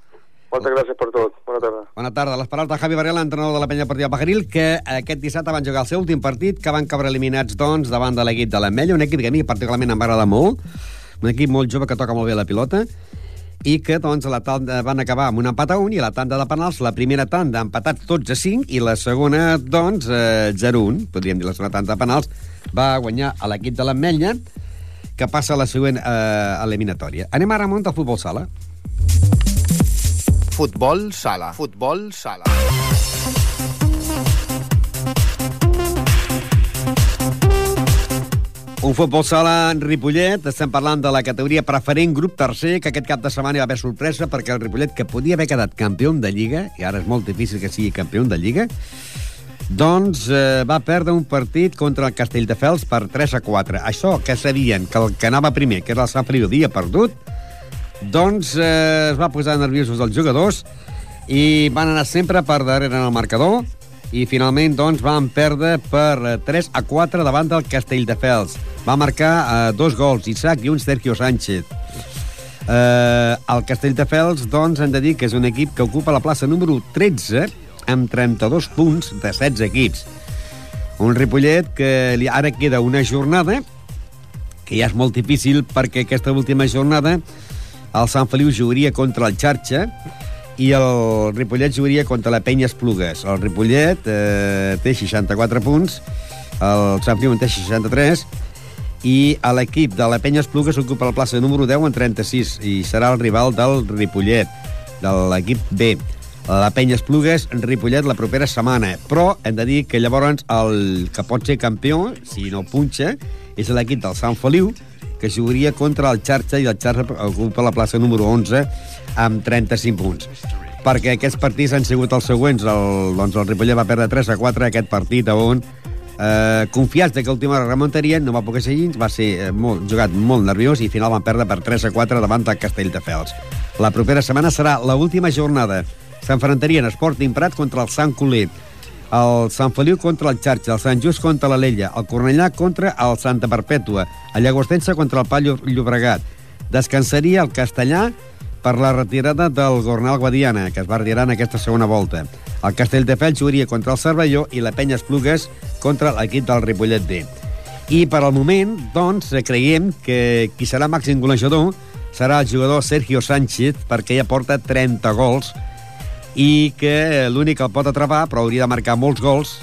moltes gràcies per tot, bona tarda
Bona tarda. Les paraules de Javi Varela, entrenador de la penya partida Pajaril, que aquest dissabte van jugar el seu últim partit, que van cabre eliminats, doncs, davant de l'equip de l'Ametlla, un equip que a mi particularment em va agradar molt, un equip molt jove que toca molt bé la pilota, i que doncs, a la tanda van acabar amb un empat a un i a la tanda de penals, la primera tanda empatats tots a 5 i la segona, doncs, eh, 0-1, podríem dir la segona tanda de penals, va guanyar a l'equip de l'Ametlla, que passa a la següent eh, eliminatòria. Anem ara amunt al futbol sala.
Futbol sala. Futbol sala.
Un futbol sala en Ripollet, estem parlant de la categoria preferent, grup tercer, que aquest cap de setmana hi va haver sorpresa perquè el Ripollet, que podia haver quedat campió de Lliga, i ara és molt difícil que sigui campió de Lliga, doncs eh, va perdre un partit contra el Castelldefels per 3 a 4. Això que sabien que el que anava primer, que era el Sant Feliu, havia perdut, doncs eh, es va posar nerviosos els jugadors i van anar sempre per darrere en el marcador i finalment doncs van perdre per eh, 3 a 4 davant del Castelldefels. Va marcar eh, dos gols, Isaac i un Sergio Sánchez. Eh, el Castelldefels, doncs, hem de dir que és un equip que ocupa la plaça número 13 amb 32 punts de 16 equips. Un Ripollet que li, ara queda una jornada, que ja és molt difícil perquè aquesta última jornada el Sant Feliu jugaria contra el Xarxa i el Ripollet jugaria contra la Penya Esplugues. El Ripollet eh, té 64 punts, el Sant Feliu en té 63, i l'equip de la Penya Esplugues ocupa la plaça número 10 en 36 i serà el rival del Ripollet, de l'equip B. La Penya Esplugues, Ripollet, la propera setmana. Però hem de dir que llavors el que pot ser campió, si no punxa, és l'equip del Sant Feliu, que jugaria contra el Xarxa i el Xarxa ocupa la plaça número 11 amb 35 punts perquè aquests partits han sigut els següents. El, doncs el Ripollet va perdre 3 a 4 aquest partit on eh, confiats que l'última remuntaria, no va poder ser així, va ser eh, molt, jugat molt nerviós i al final van perdre per 3 a 4 davant del Castelldefels. La propera setmana serà l última jornada. S'enfrontarien Sporting Prat contra el Sant Coler, el Sant Feliu contra el Xarxa, el Sant Just contra l'Alella, el Cornellà contra el Santa Perpètua, el Llagostense contra el Pall Llobregat. Descansaria el Castellà per la retirada del Gornal Guadiana, que es va retirar en aquesta segona volta. El Castelldefels jugaria contra el Cervelló i la Penya Esplugues contra l'equip del Ripollet D. I per al moment, doncs, creiem que qui serà màxim golejador serà el jugador Sergio Sánchez, perquè ja porta 30 gols i que l'únic que el pot atrapar, però hauria de marcar molts gols,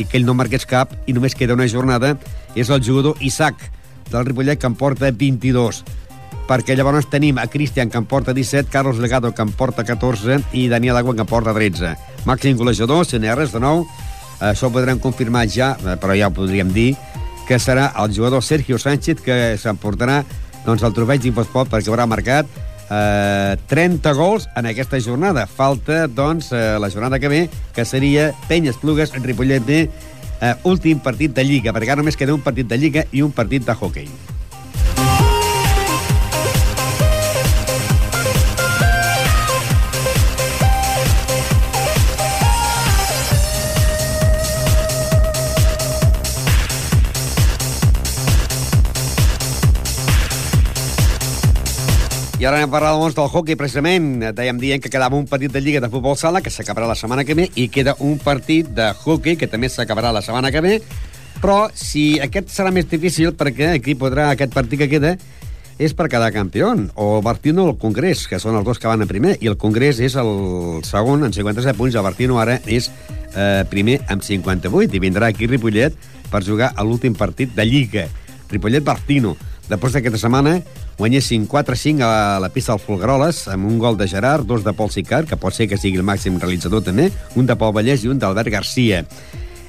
i que ell no marqués cap, i només queda una jornada, és el jugador Isaac, del Ripollet, que en porta 22 perquè llavors tenim a Cristian, que en porta 17, Carlos Legado, que en porta 14, i Daniel Agua, que en porta 13. Màxim golejador, res de nou, això ho podrem confirmar ja, eh, però ja ho podríem dir, que serà el jugador Sergio Sánchez, que s'emportarà doncs, el trofeig d'Infosport perquè haurà marcat eh, 30 gols en aquesta jornada. Falta, doncs, eh, la jornada que ve, que seria Penyes Plugues, Ripollet de eh, últim partit de Lliga, perquè ara només queda un partit de Lliga i un partit de hockey. I ara anem a parlar doncs, del hockey, precisament. Dèiem dient que quedava un partit de Lliga de Futbol Sala, que s'acabarà la setmana que ve, i queda un partit de hockey, que també s'acabarà la setmana que ve, però si aquest serà més difícil, perquè aquí podrà, aquest partit que queda, és per quedar campió, o el Bartino o el Congrés, que són els dos que van a primer, i el Congrés és el segon amb 57 punts, el Bartino ara és eh, primer amb 58, i vindrà aquí Ripollet per jugar a l'últim partit de Lliga. Ripollet-Bartino. Després d'aquesta setmana guanyessin 4-5 a la pista del Folgueroles amb un gol de Gerard, dos de Pol Sicar, que pot ser que sigui el màxim realitzador també, un de Pol Vallès i un d'Albert Garcia.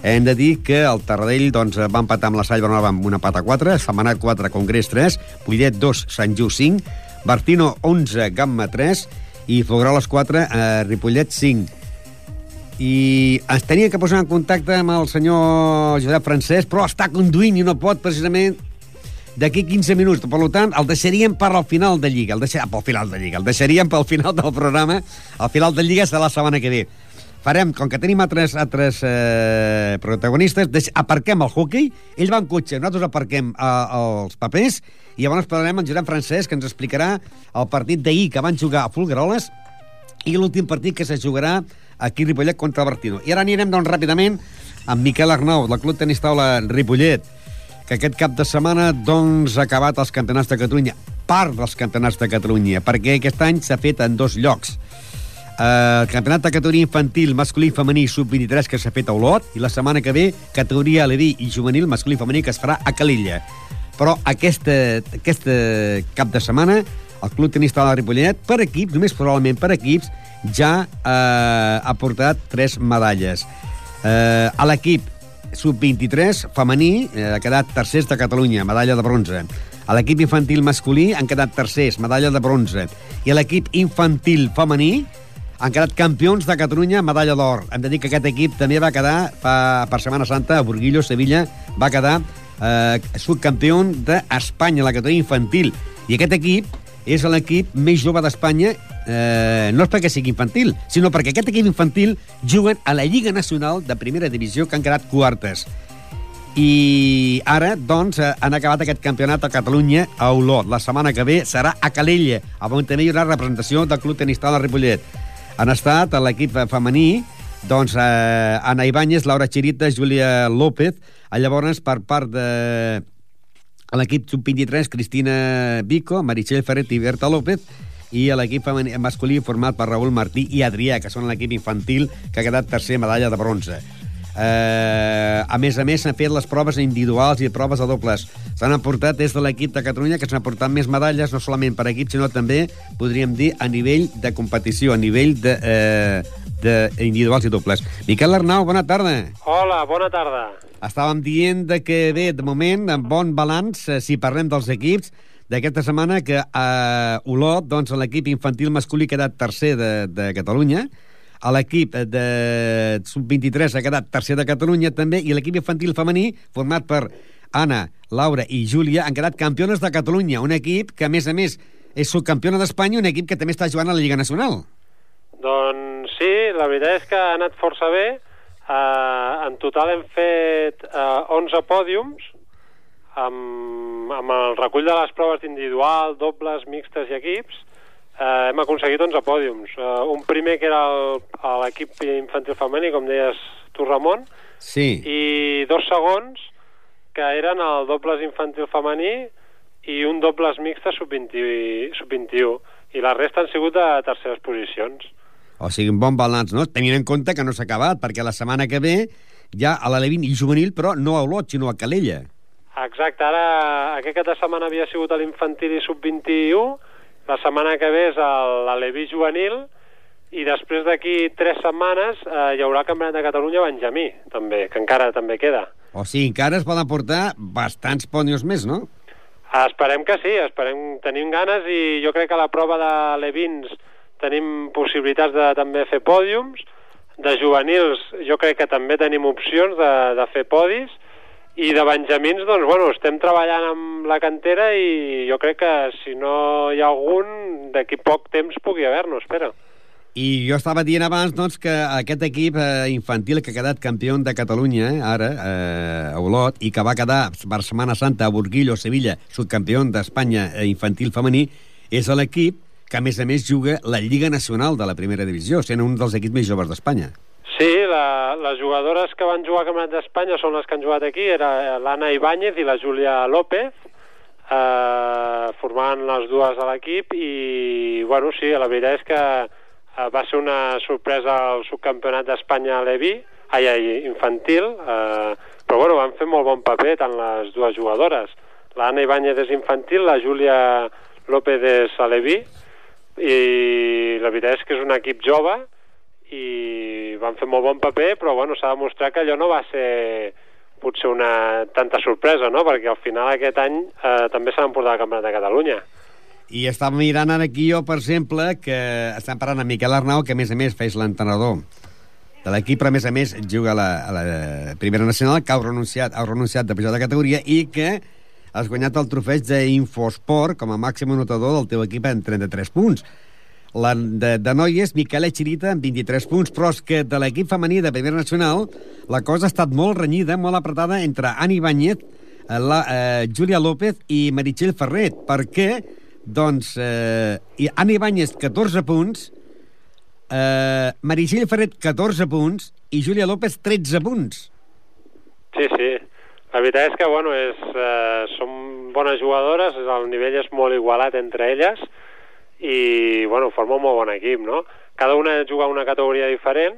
Hem de dir que el Tarradell doncs, va empatar amb la Sall Bernova amb una pata 4, Setmanat 4, Congrés 3, Pollet 2, Sant Just 5, Bartino 11, Gamma 3 i Folgueroles 4, eh, Ripollet 5 i ens tenia que posar en contacte amb el senyor Josep Francesc, però està conduint i no pot precisament d'aquí 15 minuts. Per tant, el deixaríem per al final de Lliga. El deixaríem pel final de Lliga. El deixaríem pel final del programa. El final de Lliga serà la setmana que ve. Farem, com que tenim altres, altres eh, protagonistes, deix, aparquem el hockey, ell va en cotxe, nosaltres aparquem eh, els papers, i llavors parlarem amb Josep Francesc, que ens explicarà el partit d'ahir que van jugar a Fulgaroles i l'últim partit que se jugarà aquí a Ripollet contra el Bartino. I ara anirem, doncs, ràpidament amb Miquel Arnau, del Club Tenis Taula Ripollet que aquest cap de setmana doncs, ha acabat els campionats de Catalunya, part dels campionats de Catalunya, perquè aquest any s'ha fet en dos llocs. Uh, el campionat de categoria infantil masculí i femení sub-23 que s'ha fet a Olot i la setmana que ve categoria LD i juvenil masculí i femení que es farà a Calilla. Però aquesta, aquesta cap de setmana el Club Tenista de la Ripollet, per equips, només probablement per equips, ja eh, ha portat tres medalles. Eh, a l'equip sub-23 femení eh, ha quedat tercers de Catalunya, medalla de bronze. A l'equip infantil masculí han quedat tercers, medalla de bronze. I a l'equip infantil femení han quedat campions de Catalunya, medalla d'or. Hem de dir que aquest equip també va quedar fa, per Setmana Santa a Burguillo, Sevilla, va quedar eh, subcampió d'Espanya, la categoria infantil. I aquest equip és l'equip més jove d'Espanya, eh, no és perquè sigui infantil, sinó perquè aquest equip infantil juguen a la Lliga Nacional de Primera Divisió, que han quedat quartes. I ara, doncs, eh, han acabat aquest campionat a Catalunya a Olot. La setmana que ve serà a Calella, on també hi haurà representació del Club Tenista de la Ripollet. Han estat a l'equip femení Doncs eh, Ana Ibáñez, Laura Chirita, Júlia López. Llavors, per part de l'equip sub-23, Cristina Vico, Meritxell Ferret i Berta López, i a l'equip masculí format per Raül Martí i Adrià, que són l'equip infantil que ha quedat tercer medalla de bronze. Eh, a més a més, s'han fet les proves individuals i proves de dobles. S'han aportat des de l'equip de Catalunya, que s'han aportat més medalles, no solament per equip, sinó també, podríem dir, a nivell de competició, a nivell de, eh, de individuals i dobles. Miquel Arnau, bona tarda.
Hola, bona tarda.
Estàvem dient de que, bé, de moment, amb bon balanç, eh, si parlem dels equips, d'aquesta setmana que a Olot, doncs, l'equip infantil masculí ha quedat tercer de, de Catalunya, a l'equip de sub-23 ha quedat tercer de Catalunya també, i l'equip infantil femení, format per Anna, Laura i Júlia, han quedat campiones de Catalunya, un equip que, a més a més, és subcampiona d'Espanya, un equip que també està jugant a la Lliga Nacional.
Doncs sí, la veritat és que ha anat força bé. Uh, en total hem fet uh, 11 pòdiums amb, amb el recull de les proves individual, dobles, mixtes i equips. Uh, hem aconseguit 11 pòdiums. Uh, un primer que era l'equip infantil femení, com deies tu, Ramon,
Sí.
i dos segons que eren el dobles infantil femení i un dobles mixte sub-20 sub-21 i la resta han sigut de terceres posicions.
O sigui, un bon balanç, no? Tenint en compte que no s'ha acabat, perquè la setmana que ve ja a l'Alevin i juvenil, però no a Olot, sinó a Calella.
Exacte, ara aquest cap de setmana havia sigut a l'infantil i sub-21, la setmana que ve és a l'Aleví juvenil i després d'aquí tres setmanes eh, hi haurà el Campionat de Catalunya Benjamí, també, que encara també queda.
O sigui, encara es poden portar bastants pònios més, no?
Esperem que sí, esperem, tenim ganes i jo crec que la prova de Levins tenim possibilitats de també fer pòdiums, de juvenils jo crec que també tenim opcions de, de fer podis i de benjamins, doncs, bueno, estem treballant amb la cantera i jo crec que si no hi ha algun, d'aquí poc temps pugui haver-ne, espera.
I jo estava dient abans doncs, que aquest equip eh, infantil que ha quedat campió de Catalunya, eh, ara, eh, a Olot, i que va quedar per Setmana Santa a Burguillo, Sevilla, subcampió d'Espanya eh, infantil femení, és l'equip que, a més a més, juga la Lliga Nacional de la Primera Divisió, sent un dels equips més joves d'Espanya.
Sí, la, les jugadores que van jugar al Campionat d'Espanya són les que han jugat aquí, era l'Anna Ibáñez i la Júlia López, eh, formant les dues a l'equip i, bueno, sí, la veritat és que eh, va ser una sorpresa el subcampionat d'Espanya a Levi, ai, ai, infantil, eh, però, bueno, van fer molt bon paper tant les dues jugadores. L'Anna Ibáñez és infantil, la Júlia López és a Levi, i la veritat és que és un equip jove i van fer molt bon paper, però bueno, s'ha demostrat que allò no va ser potser una tanta sorpresa, no? perquè al final aquest any eh, també s'han emportat al Campionat de Catalunya.
I estava mirant ara aquí jo, per exemple, que estem parlant amb Miquel Arnau, que a més a més feix l'entrenador de l'equip, però a més a més juga a la, a la Primera Nacional, que ha renunciat, ha renunciat de pujar de categoria i que has guanyat el trofeig d'Infosport com a màxim anotador del teu equip en 33 punts. La de, de noies, Miquel Echirita, amb 23 punts, però és que de l'equip femení de Primera Nacional la cosa ha estat molt renyida, molt apretada entre Ani Banyet, eh, la, eh, Júlia López i Meritxell Ferret. Per què? Doncs eh, i Ani Banyet, 14 punts, eh, Meritxell Ferret, 14 punts, i Júlia López, 13 punts.
Sí, sí. La veritat és que, bueno, és, eh, són bones jugadores, el nivell és molt igualat entre elles i, bueno, forma un molt bon equip, no? Cada una juga una categoria diferent,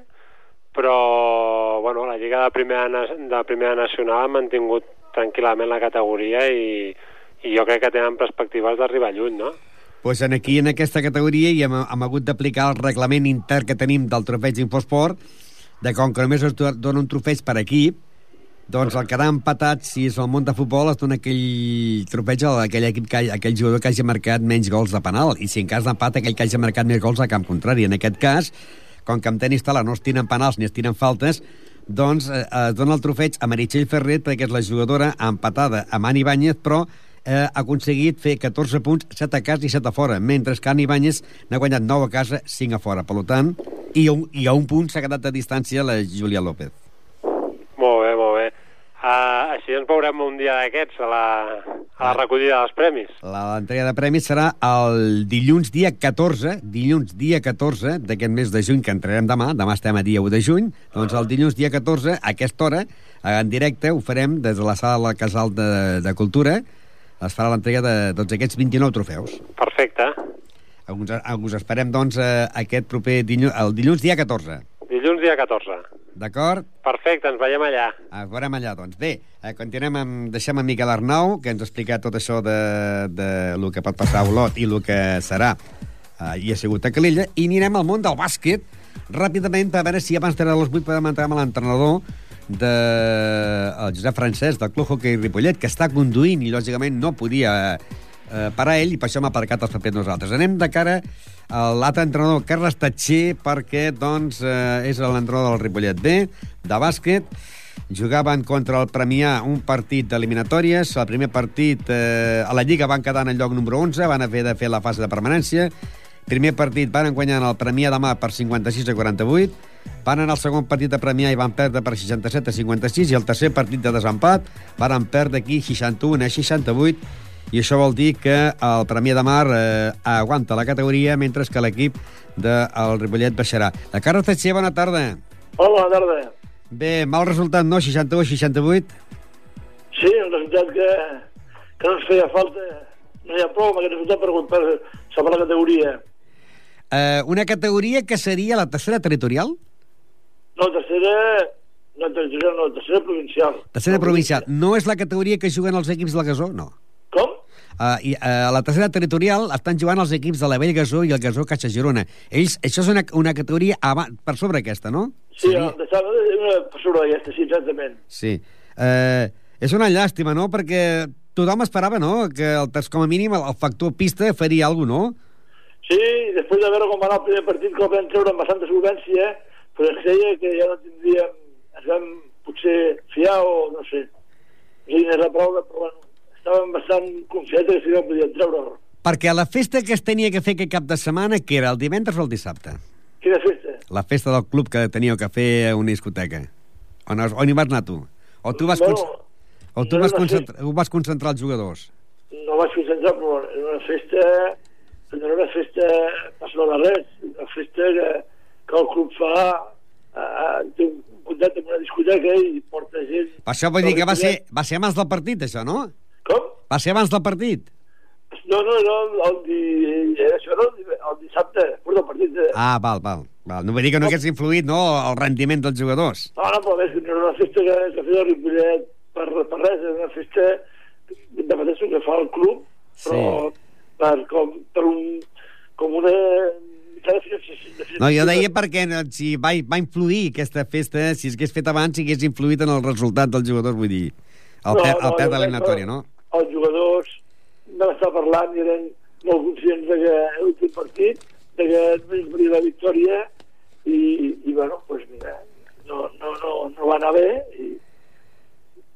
però, bueno, la Lliga de Primera, de Primera Nacional ha mantingut tranquil·lament la categoria i, i jo crec que tenen perspectives d'arribar lluny, no?
pues en aquí, en aquesta categoria, i hem, hem hagut d'aplicar el reglament intern que tenim del trofeig Infosport, de com que només es do- dona un trofeig per equip, doncs el quedar empatat, si és el món de futbol, es dona aquell trofeig a aquell, equip que, aquell jugador que hagi marcat menys gols de penal, i si en cas d'empat, aquell que hagi marcat més gols a camp contrari. En aquest cas, com que en tenis tala no es tiren penals ni es tiren faltes, doncs eh, es dona el trofeig a Meritxell Ferret, perquè és la jugadora empatada amb Ani Báñez, però eh, ha aconseguit fer 14 punts, 7 a casa i 7 a fora, mentre que Ani Báñez n'ha guanyat 9 a casa, 5 a fora. Per tant, i un, i a un punt s'ha quedat a distància la Júlia López.
Molt bé, així ens veurem un dia d'aquests a la, A la recollida dels premis.
L'entrega de premis serà el dilluns dia 14, dilluns dia 14 d'aquest mes de juny, que entrarem demà, demà estem a dia 1 de juny, doncs el dilluns dia 14, a aquesta hora, en directe, ho farem des de la sala de la Casal de, de Cultura, es farà l'entrega de tots aquests 29 trofeus.
Perfecte.
Us, us esperem, doncs, eh, aquest proper dilluns, el dilluns dia 14.
Dia 14.
D'acord?
Perfecte, ens veiem allà.
Ens veurem allà, doncs. Bé, eh, continuem amb... Deixem en Miquel Arnau, que ens ha explicat tot això de, de lo que pot passar a Olot i el que serà eh, i ha sigut a Calella, i anirem al món del bàsquet ràpidament per veure si abans de les 8 podem entrar amb l'entrenador de el Josep Francesc del Club Hockey Ripollet, que està conduint i, lògicament, no podia eh, parar ell i per això hem aparcat els papers nosaltres. Anem de cara l'altre entrenador, Carles Tatxer, perquè doncs, eh, és l'entrenador del Ripollet B, de bàsquet. Jugaven contra el Premià un partit d'eliminatòries. El primer partit eh, a la Lliga van quedar en el lloc número 11, van haver de fer la fase de permanència. Primer partit van guanyar el Premià de per 56 a 48. Van anar al segon partit de Premià i van perdre per 67 a 56. I el tercer partit de desempat van perdre aquí 61 a 68 i això vol dir que el Premià de Mar eh, aguanta la categoria mentre que l'equip del Ripollet baixarà. La Carles Tatxer, bona tarda.
Hola, bona tarda.
Bé, mal resultat, no? 61-68?
Sí, un resultat que, que no ens feia falta. No hi ha prou amb aquest resultat per, per salvar la categoria.
Eh, una categoria que seria la tercera territorial?
No, tercera... No, territorial no, tercera provincial.
Tercera provincial. No és la categoria que juguen els equips del Gasó? No. Uh, i, uh, a la tercera territorial estan jugant els equips de la Vell Gasó i el Gasó Caixa Girona. Ells, això és una, una categoria per sobre aquesta, no?
Sí, Seria... una, per sobre aquesta, sí, exactament.
Sí. Uh, és una llàstima, no?, perquè tothom esperava, no?, que el, com a mínim el, factor pista faria alguna cosa, no?
Sí, després de veure com va anar el primer partit, que el vam treure amb bastanta solvència, però es creia que ja no tindríem... ens vam potser fiar o no sé. Quina és la prova, però bueno, estàvem bastant confiats que si no podíem treure.
Perquè la festa que es tenia que fer aquest cap de setmana, que era el divendres o el dissabte?
Quina festa?
La festa del club que teníeu que fer a una discoteca. On, on hi vas anar tu? O tu vas,
bueno,
o tu no vas, concentrar, vas concentrar els jugadors?
No vaig concentrar, però era una festa no era una festa passada de res, una festa que, que el club fa eh, té un contracte amb una discoteca i porta gent...
Això vull dir que va ser, va ser abans del partit, això, no? Va ser abans del partit?
No, no, no, el, di... això no, el dissabte, després del partit. De...
Ah, val, val. val. No vull dir que no, hagués influït, no?, el rendiment dels jugadors.
No, no, però és era una festa que, que feia el Ripollet per, per res, és una festa de mateix que fa el club, però sí. per, com, per un, com una
no, jo deia perquè si va, va influir aquesta festa, si es hagués fet abans, si hagués influït en el resultat dels jugadors, vull dir, el, no, per, el no, perd de l'eliminatòria, no?
Els jugadors vam estar parlant i eren molt conscients de que l'últim partit, de que només venia la victòria i, i bueno, doncs mira, no, no, no, no va anar bé i,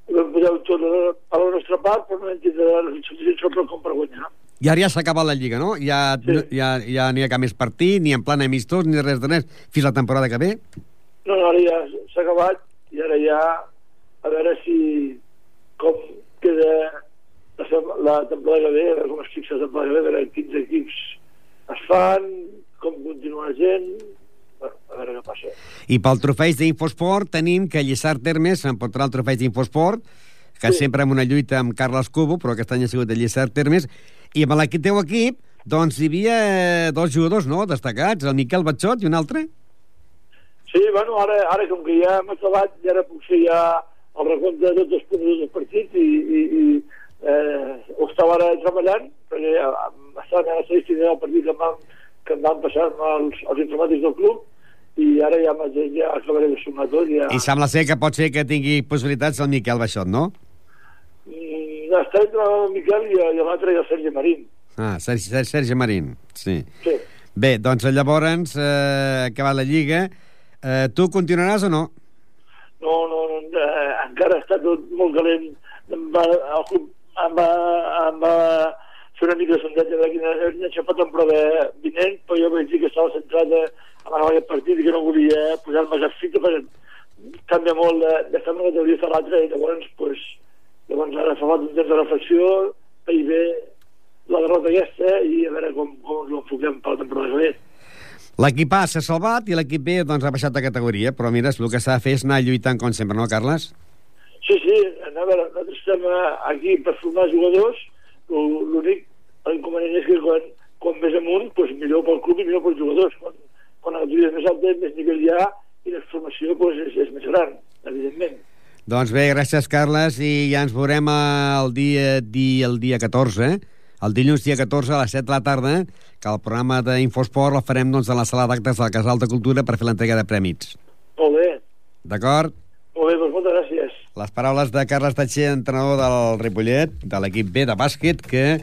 vam posar tot a la nostra part, però no vam tindre la suficiència com per guanyar.
I ara ja s'ha acabat la Lliga, no? Ja, sí. no, ja, ja n'hi ha cap més partit, ni en plan amistós, ni res de res, fins la temporada que ve?
No, no, ara ja s'ha acabat i ara ja a veure si com queda la temporada que ve, com es fixa la temporada que ve, veure quins equips es fan, com continua la gent, bueno, a veure què passa.
I pel trofeig d'Infosport tenim que Lliçar Termes s'emportarà el trofeig d'Infosport, que sí. sempre amb una lluita amb Carles Cubo, però aquest any ha sigut de Lliçar Termes, i amb el teu equip, doncs hi havia dos jugadors, no?, destacats, el Miquel Batxot i un altre.
Sí, bueno, ara, ara com que ja hem acabat, ja ara puc fer ja el recompte de tots els punts del partit i, i, i eh, ho estava ara treballant perquè estava a l'estadística del partit que em van, que em van passar els, els informàtics del club i ara ja, ja acabaré de sumar tot. Ja...
I sembla ser que pot ser que tingui possibilitats el Miquel Baixot, no?
Mm, està entre el Miquel i, i l'altre i el Sergi Marín.
Ah, Sergi, Sergi Marín, sí.
Sí.
Bé, doncs llavors, eh, acabat la Lliga, eh, tu continuaràs o no?
No, no, no eh, encara està tot molt calent. Va, el club em va, em va fer una mica de sondatge de quina era la temporada vinent, però jo vaig dir que estava centrat en aquest partit i que no volia posar-me a fita perquè canvia molt d'estar de una categoria a l'altra i llavors, pues, llavors ara fa un temps de reflexió bé la derrota aquesta i a veure com, com ens ho enfoquem per la temporada que ve.
L'equip A s'ha salvat i l'equip B doncs, ha baixat de categoria, però mira, el que s'ha de fer és anar lluitant com sempre, no, Carles?
Sí, sí, a veure, nosaltres estem eh, aquí per formar jugadors, l'únic inconvenient és que quan, quan més amunt, doncs millor pel club i millor pels jugadors. Quan, quan la categoria és més alta, més nivell hi ha i la formació doncs, és, és més gran, evidentment.
Doncs bé, gràcies, Carles, i ja ens veurem el dia, di, el dia 14, el dilluns dia 14 a les 7 de la tarda, que el programa d'Infosport el farem doncs, a la sala d'actes del Casal de Cultura per fer l'entrega de prèmits.
Molt bé,
D'acord?
Molt bé, doncs moltes gràcies.
Les paraules de Carles Tatxer, entrenador del Ripollet, de l'equip B de bàsquet, que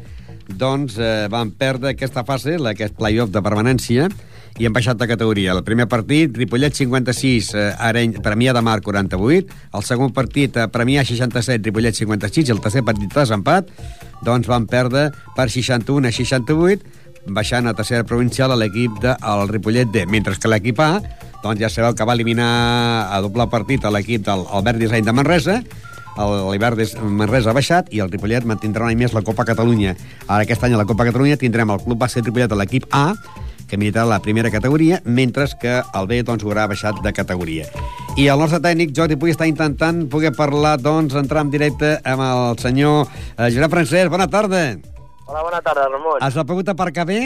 doncs, eh, van perdre aquesta fase, aquest play-off de permanència, i han baixat de categoria. El primer partit, Ripollet 56, eh, Areny, Premià de Mar 48, el segon partit, eh, Premià 67, Ripollet 56, i el tercer partit de desempat, doncs van perdre per 61 a 68, baixant a tercera provincial a l'equip del Ripollet D, mentre que l'equip A doncs ja sabeu que va eliminar a doble partit a l'equip del Albert Disseny de Manresa, l'Hivern Manresa ha baixat i el Ripollet mantindrà un any més la Copa Catalunya. Ara aquest any a la Copa Catalunya tindrem el Club Bàsquet Ripollet a l'equip A, que militarà la primera categoria, mentre que el B doncs, haurà baixat de categoria. I el nostre tècnic, Jordi Puy, està intentant poder parlar, doncs, entrar en directe amb el senyor eh, Josep Francesc. Bona tarda.
Hola, bona tarda, Ramon.
Has pogut aparcar bé?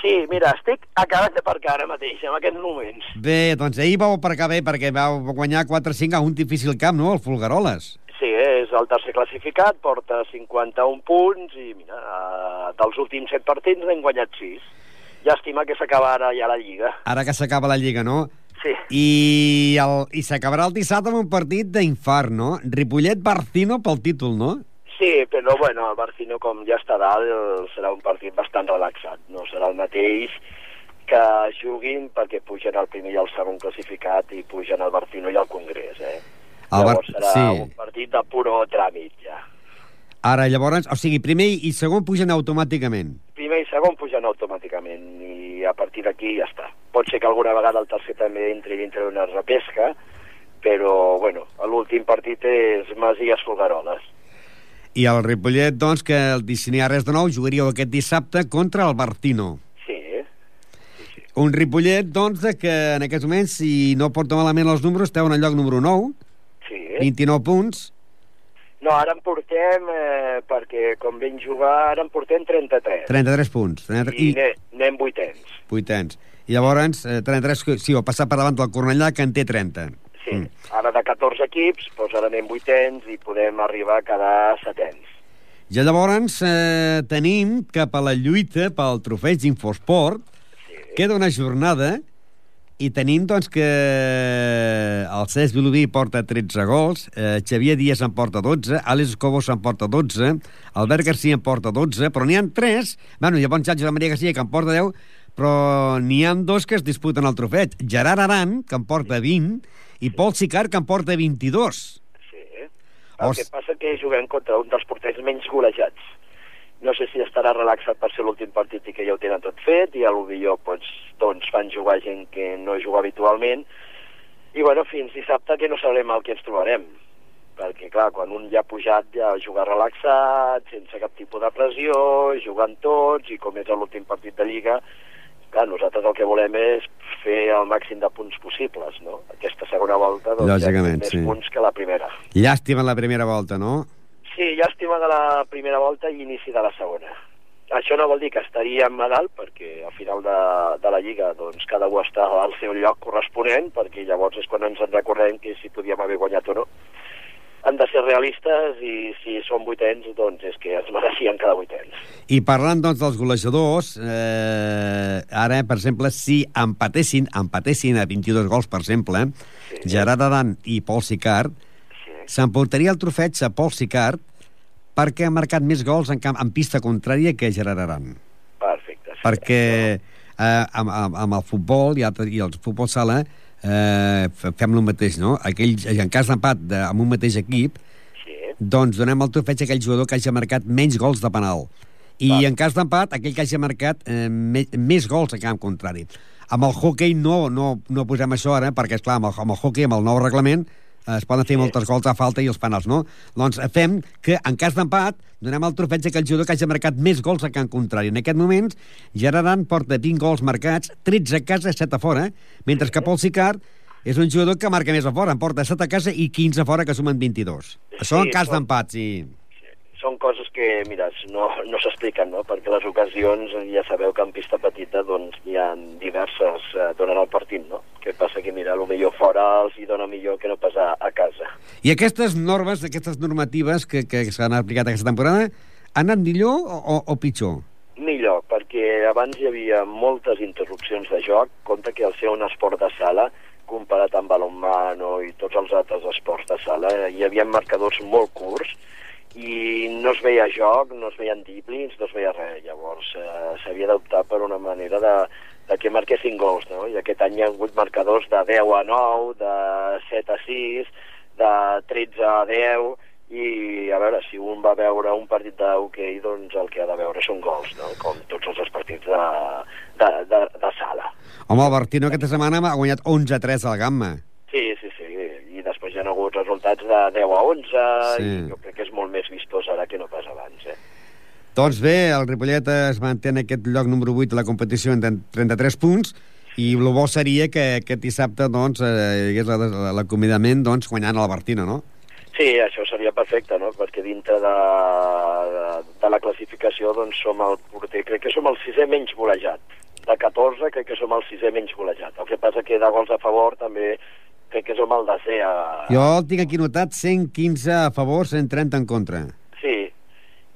Sí, mira, estic acabant de parcar ara mateix, en aquests moments.
Bé, doncs ahir vau aparcar bé perquè vau guanyar 4-5 a un difícil camp, no?, el Fulgaroles.
Sí, és el tercer classificat, porta 51 punts i, mira, eh, dels últims 7 partits n'hem guanyat 6. Llàstima que s'acaba ara ja la Lliga.
Ara que s'acaba la Lliga, no?
Sí,
I, el, i s'acabarà el dissabte amb un partit d'infart, no? Ripollet-Barcino pel títol, no?
Sí, però bueno, el Barcino, com ja està dalt, serà un partit bastant relaxat. No serà el mateix que juguin perquè pugen el primer i el segon classificat i pugen el Barcino i el Congrés, eh?
El Bar-
Llavors serà
sí.
un partit de puro tràmit, ja.
Ara, llavors, o sigui, primer i segon pugen automàticament.
primer i segon pugen automàticament i a partir d'aquí ja està. Pot ser que alguna vegada el tercer també entri dintre d'una repesca, però, bueno, l'últim partit és Masies Folgueroles.
I el Ripollet, doncs, que el, si n'hi ha res de nou, jugaríeu aquest dissabte contra el Bartino.
Sí, eh?
Un Ripollet, doncs, de que en aquests moments, si no porta malament els números, esteu en el lloc número 9,
sí.
29 punts,
No, ara en portem, eh, perquè com vam jugar, ara en portem 33.
33 punts. 33,
I
I
ne- anem vuitens.
vuitens. I llavors, eh, 33, que- sí, ho ha passat per davant del Cornellà, que en té 30.
Sí.
Mm.
Ara de 14 equips, doncs ara anem vuitens i podem arribar a quedar setens.
I llavors eh, tenim cap a la lluita pel trofeig d'Infosport,
Sí.
queda una jornada i tenim, doncs, que el Cesc Vilobí porta 13 gols, eh, Xavier Díaz en porta 12, Àlex Cobos en porta 12, Albert Garcia en porta 12, però n'hi han 3, bueno, llavors ha Josep Maria Garcia que en porta 10, però n'hi han dos que es disputen el trofeig. Gerard Aran, que en porta 20, i Pol Sicar, que en porta 22.
Sí. El
Os-
que passa que juguem contra un dels porters menys golejats. No sé si estarà relaxat per ser l'últim partit i que ja ho tenen tot fet, i a lo millor doncs, doncs fan jugar gent que no juga habitualment, i bueno, fins dissabte que no sabrem el que ens trobarem perquè clar, quan un ja ha pujat ja juga relaxat, sense cap tipus de pressió, jugant tots i com és l'últim partit de Lliga clar, nosaltres el que volem és fer el màxim de punts possibles, no? Aquesta segona volta doncs,
Lògicament,
ja més
sí.
punts que la primera.
Llàstima la primera volta, no?
Sí, llàstima de la primera volta i inici de la segona. Això no vol dir que estaríem a dalt, perquè al final de, de la Lliga doncs, cada un està al seu lloc corresponent, perquè llavors és quan ens en recordem que si podíem haver guanyat o no. Han de ser realistes i si són vuitens, doncs és que es mereixien cada vuitens.
I parlant, doncs, dels golejadors, eh, ara, per exemple, si empatessin, empatessin a 22 gols, per exemple, sí. Gerard Adan i Pol Sicard,
Sí.
s'emportaria el trofeig a Pol Sicard perquè ha marcat més gols en, camp, en pista contrària que Gerard Aran.
Perfecte. Sí.
Perquè eh, amb, amb, amb el futbol i, altre, i el futbol sala eh, fem el mateix, no? Aquell, en cas d'empat de- amb un mateix equip,
Sí.
doncs donem el trofeig a aquell jugador que hagi marcat menys gols de penal. I
Val.
en cas d'empat, aquell que hagi marcat eh, me, més gols a camp contrari. Amb el hockey no, no, no posem això ara, perquè, esclar, amb el, amb el hockey, amb el nou reglament, es poden fer moltes gols a falta i els penals no. Doncs fem que, en cas d'empat, donem el trofeig a aquell jugador que hagi marcat més gols a Can Contrari. En aquest moment, Geraran porta 20 gols marcats, 13 a casa, 7 a fora, mentre que Pol Sicard és un jugador que marca més a fora, en porta 7 a casa i 15 a fora, que sumen 22. Això en cas d'empat, sí.
Són coses que, mira, no, no s'expliquen, no? perquè les ocasions, ja sabeu que en pista petita doncs, hi ha diverses eh, durant el partit, no? que passa que, mira, el millor fora els hi dona millor que no pas a, casa.
I aquestes normes, aquestes normatives que, que s'han aplicat aquesta temporada, han anat millor o, o, pitjor?
Millor, perquè abans hi havia moltes interrupcions de joc, compte que al ser un esport de sala, comparat amb balonmano i tots els altres esports de sala, hi havia marcadors molt curts i no es veia joc, no es veien díblings, no es veia res. Llavors eh, s'havia d'optar per una manera de, de que marquessin gols, no? I aquest any hi ha hagut marcadors de 10 a 9, de 7 a 6, de 13 a 10, i a veure, si un va veure un partit d'hoquei, doncs el que ha de veure són gols, no? com tots els partits de, de, de, de sala.
Home, el Bertino aquesta setmana ha guanyat 11 a 3 al Gamma.
Sí, sí, sí, i després hi ha hagut resultats de 10 a 11,
Sí.
i jo crec que és molt més vistós ara que no pas abans, eh?
Doncs bé, el Ripollet es manté en aquest lloc número 8 de la competició en 33 punts i el bo seria que aquest dissabte doncs, eh, hi hagués la- l'acomiadament doncs, guanyant el Bertino, no?
Sí, això seria perfecte, no? perquè dintre de, de, de la classificació doncs som el porter, crec que som el sisè menys golejat. De 14 crec que som el sisè menys golejat. El que passa que de gols a favor també crec que som el desè a...
Jo el tinc aquí notat 115 a favor, 130 en contra.
Sí,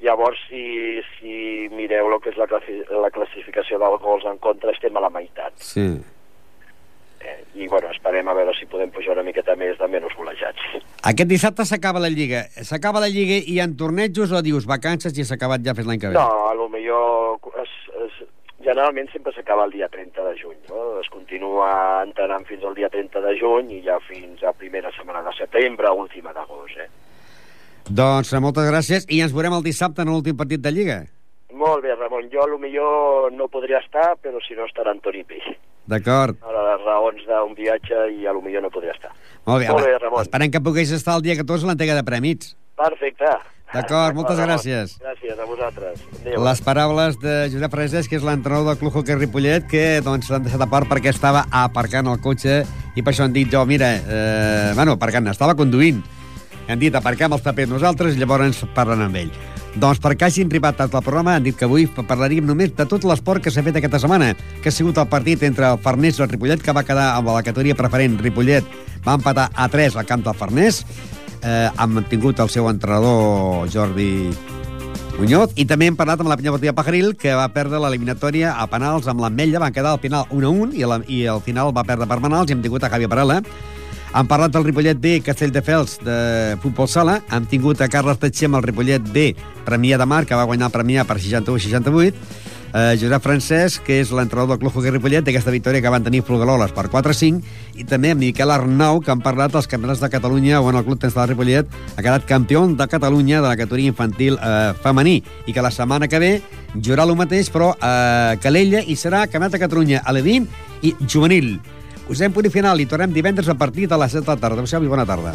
llavors si, si mireu el que és la, classi la classificació dels gols en contra estem a la meitat.
Sí.
Eh? I bueno, esperem a veure si podem pujar una miqueta més de menys golejats.
Aquest dissabte s'acaba la Lliga. S'acaba la Lliga i en tornejos o dius vacances i s'ha acabat ja fins l'any que ve?
No, a lo millor es, es, generalment sempre s'acaba el dia 30 de juny, no? Es continua entrenant fins al dia 30 de juny i ja fins a primera setmana de setembre, última d'agost, eh?
Doncs moltes gràcies i ens veurem el dissabte en l'últim partit de Lliga.
Molt bé, Ramon, jo a lo millor no podria estar, però si no estarà Antoni Peix.
D'acord.
A les raons d'un viatge i a lo millor no podria estar.
Molt bé,
Molt bé, Ramon.
esperem que puguis estar el dia 14 a l'entrega de prèmits.
Perfecte.
D'acord, moltes gràcies.
Gràcies a vosaltres. Adéu.
Les paraules de Josep Freses, que és l'entrenador del Club Hockey Ripollet, que doncs l'han deixat a part perquè estava aparcant el cotxe i per això han dit jo, mira, eh, bueno, aparcant, estava conduint. Han dit, aparquem els tapers nosaltres i llavors parlen amb ell. Doncs perquè hagin arribat tot el programa, han dit que avui parlaríem només de tot l'esport que s'ha fet aquesta setmana, que ha sigut el partit entre el Farners i el Ripollet, que va quedar amb la categoria preferent Ripollet, va empatar a 3 al camp del Farners, eh, han tingut el seu entrenador Jordi Muñoz, i també hem parlat amb la penya Botiga Pajaril, que va perdre l'eliminatòria a penals amb l'Ametlla, van quedar al final 1 a 1, i, la, i al final va perdre per penals, i hem tingut a Javi Parela. Hem parlat del Ripollet B, Castelldefels, de futbol sala. Hem tingut a Carles Tatxer amb el Ripollet B, Premià de Mar, que va guanyar el Premià per 61-68. Eh, Josep Francesc, que és l'entrenador del Club Hockey Ripollet, d'aquesta victòria que van tenir Fulgaloles per 4-5, i també amb Miquel Arnau, que han parlat dels campionats de Catalunya, on el Club Tens de Ripollet ha quedat campió de Catalunya de la categoria infantil eh, femení, i que la setmana que ve jugarà el mateix, però a Calella, i serà campionat de Catalunya a l'Edín i juvenil. Us hem punt final i tornem divendres a partir de les 7 de la tarda. Adéu-siau i bona tarda.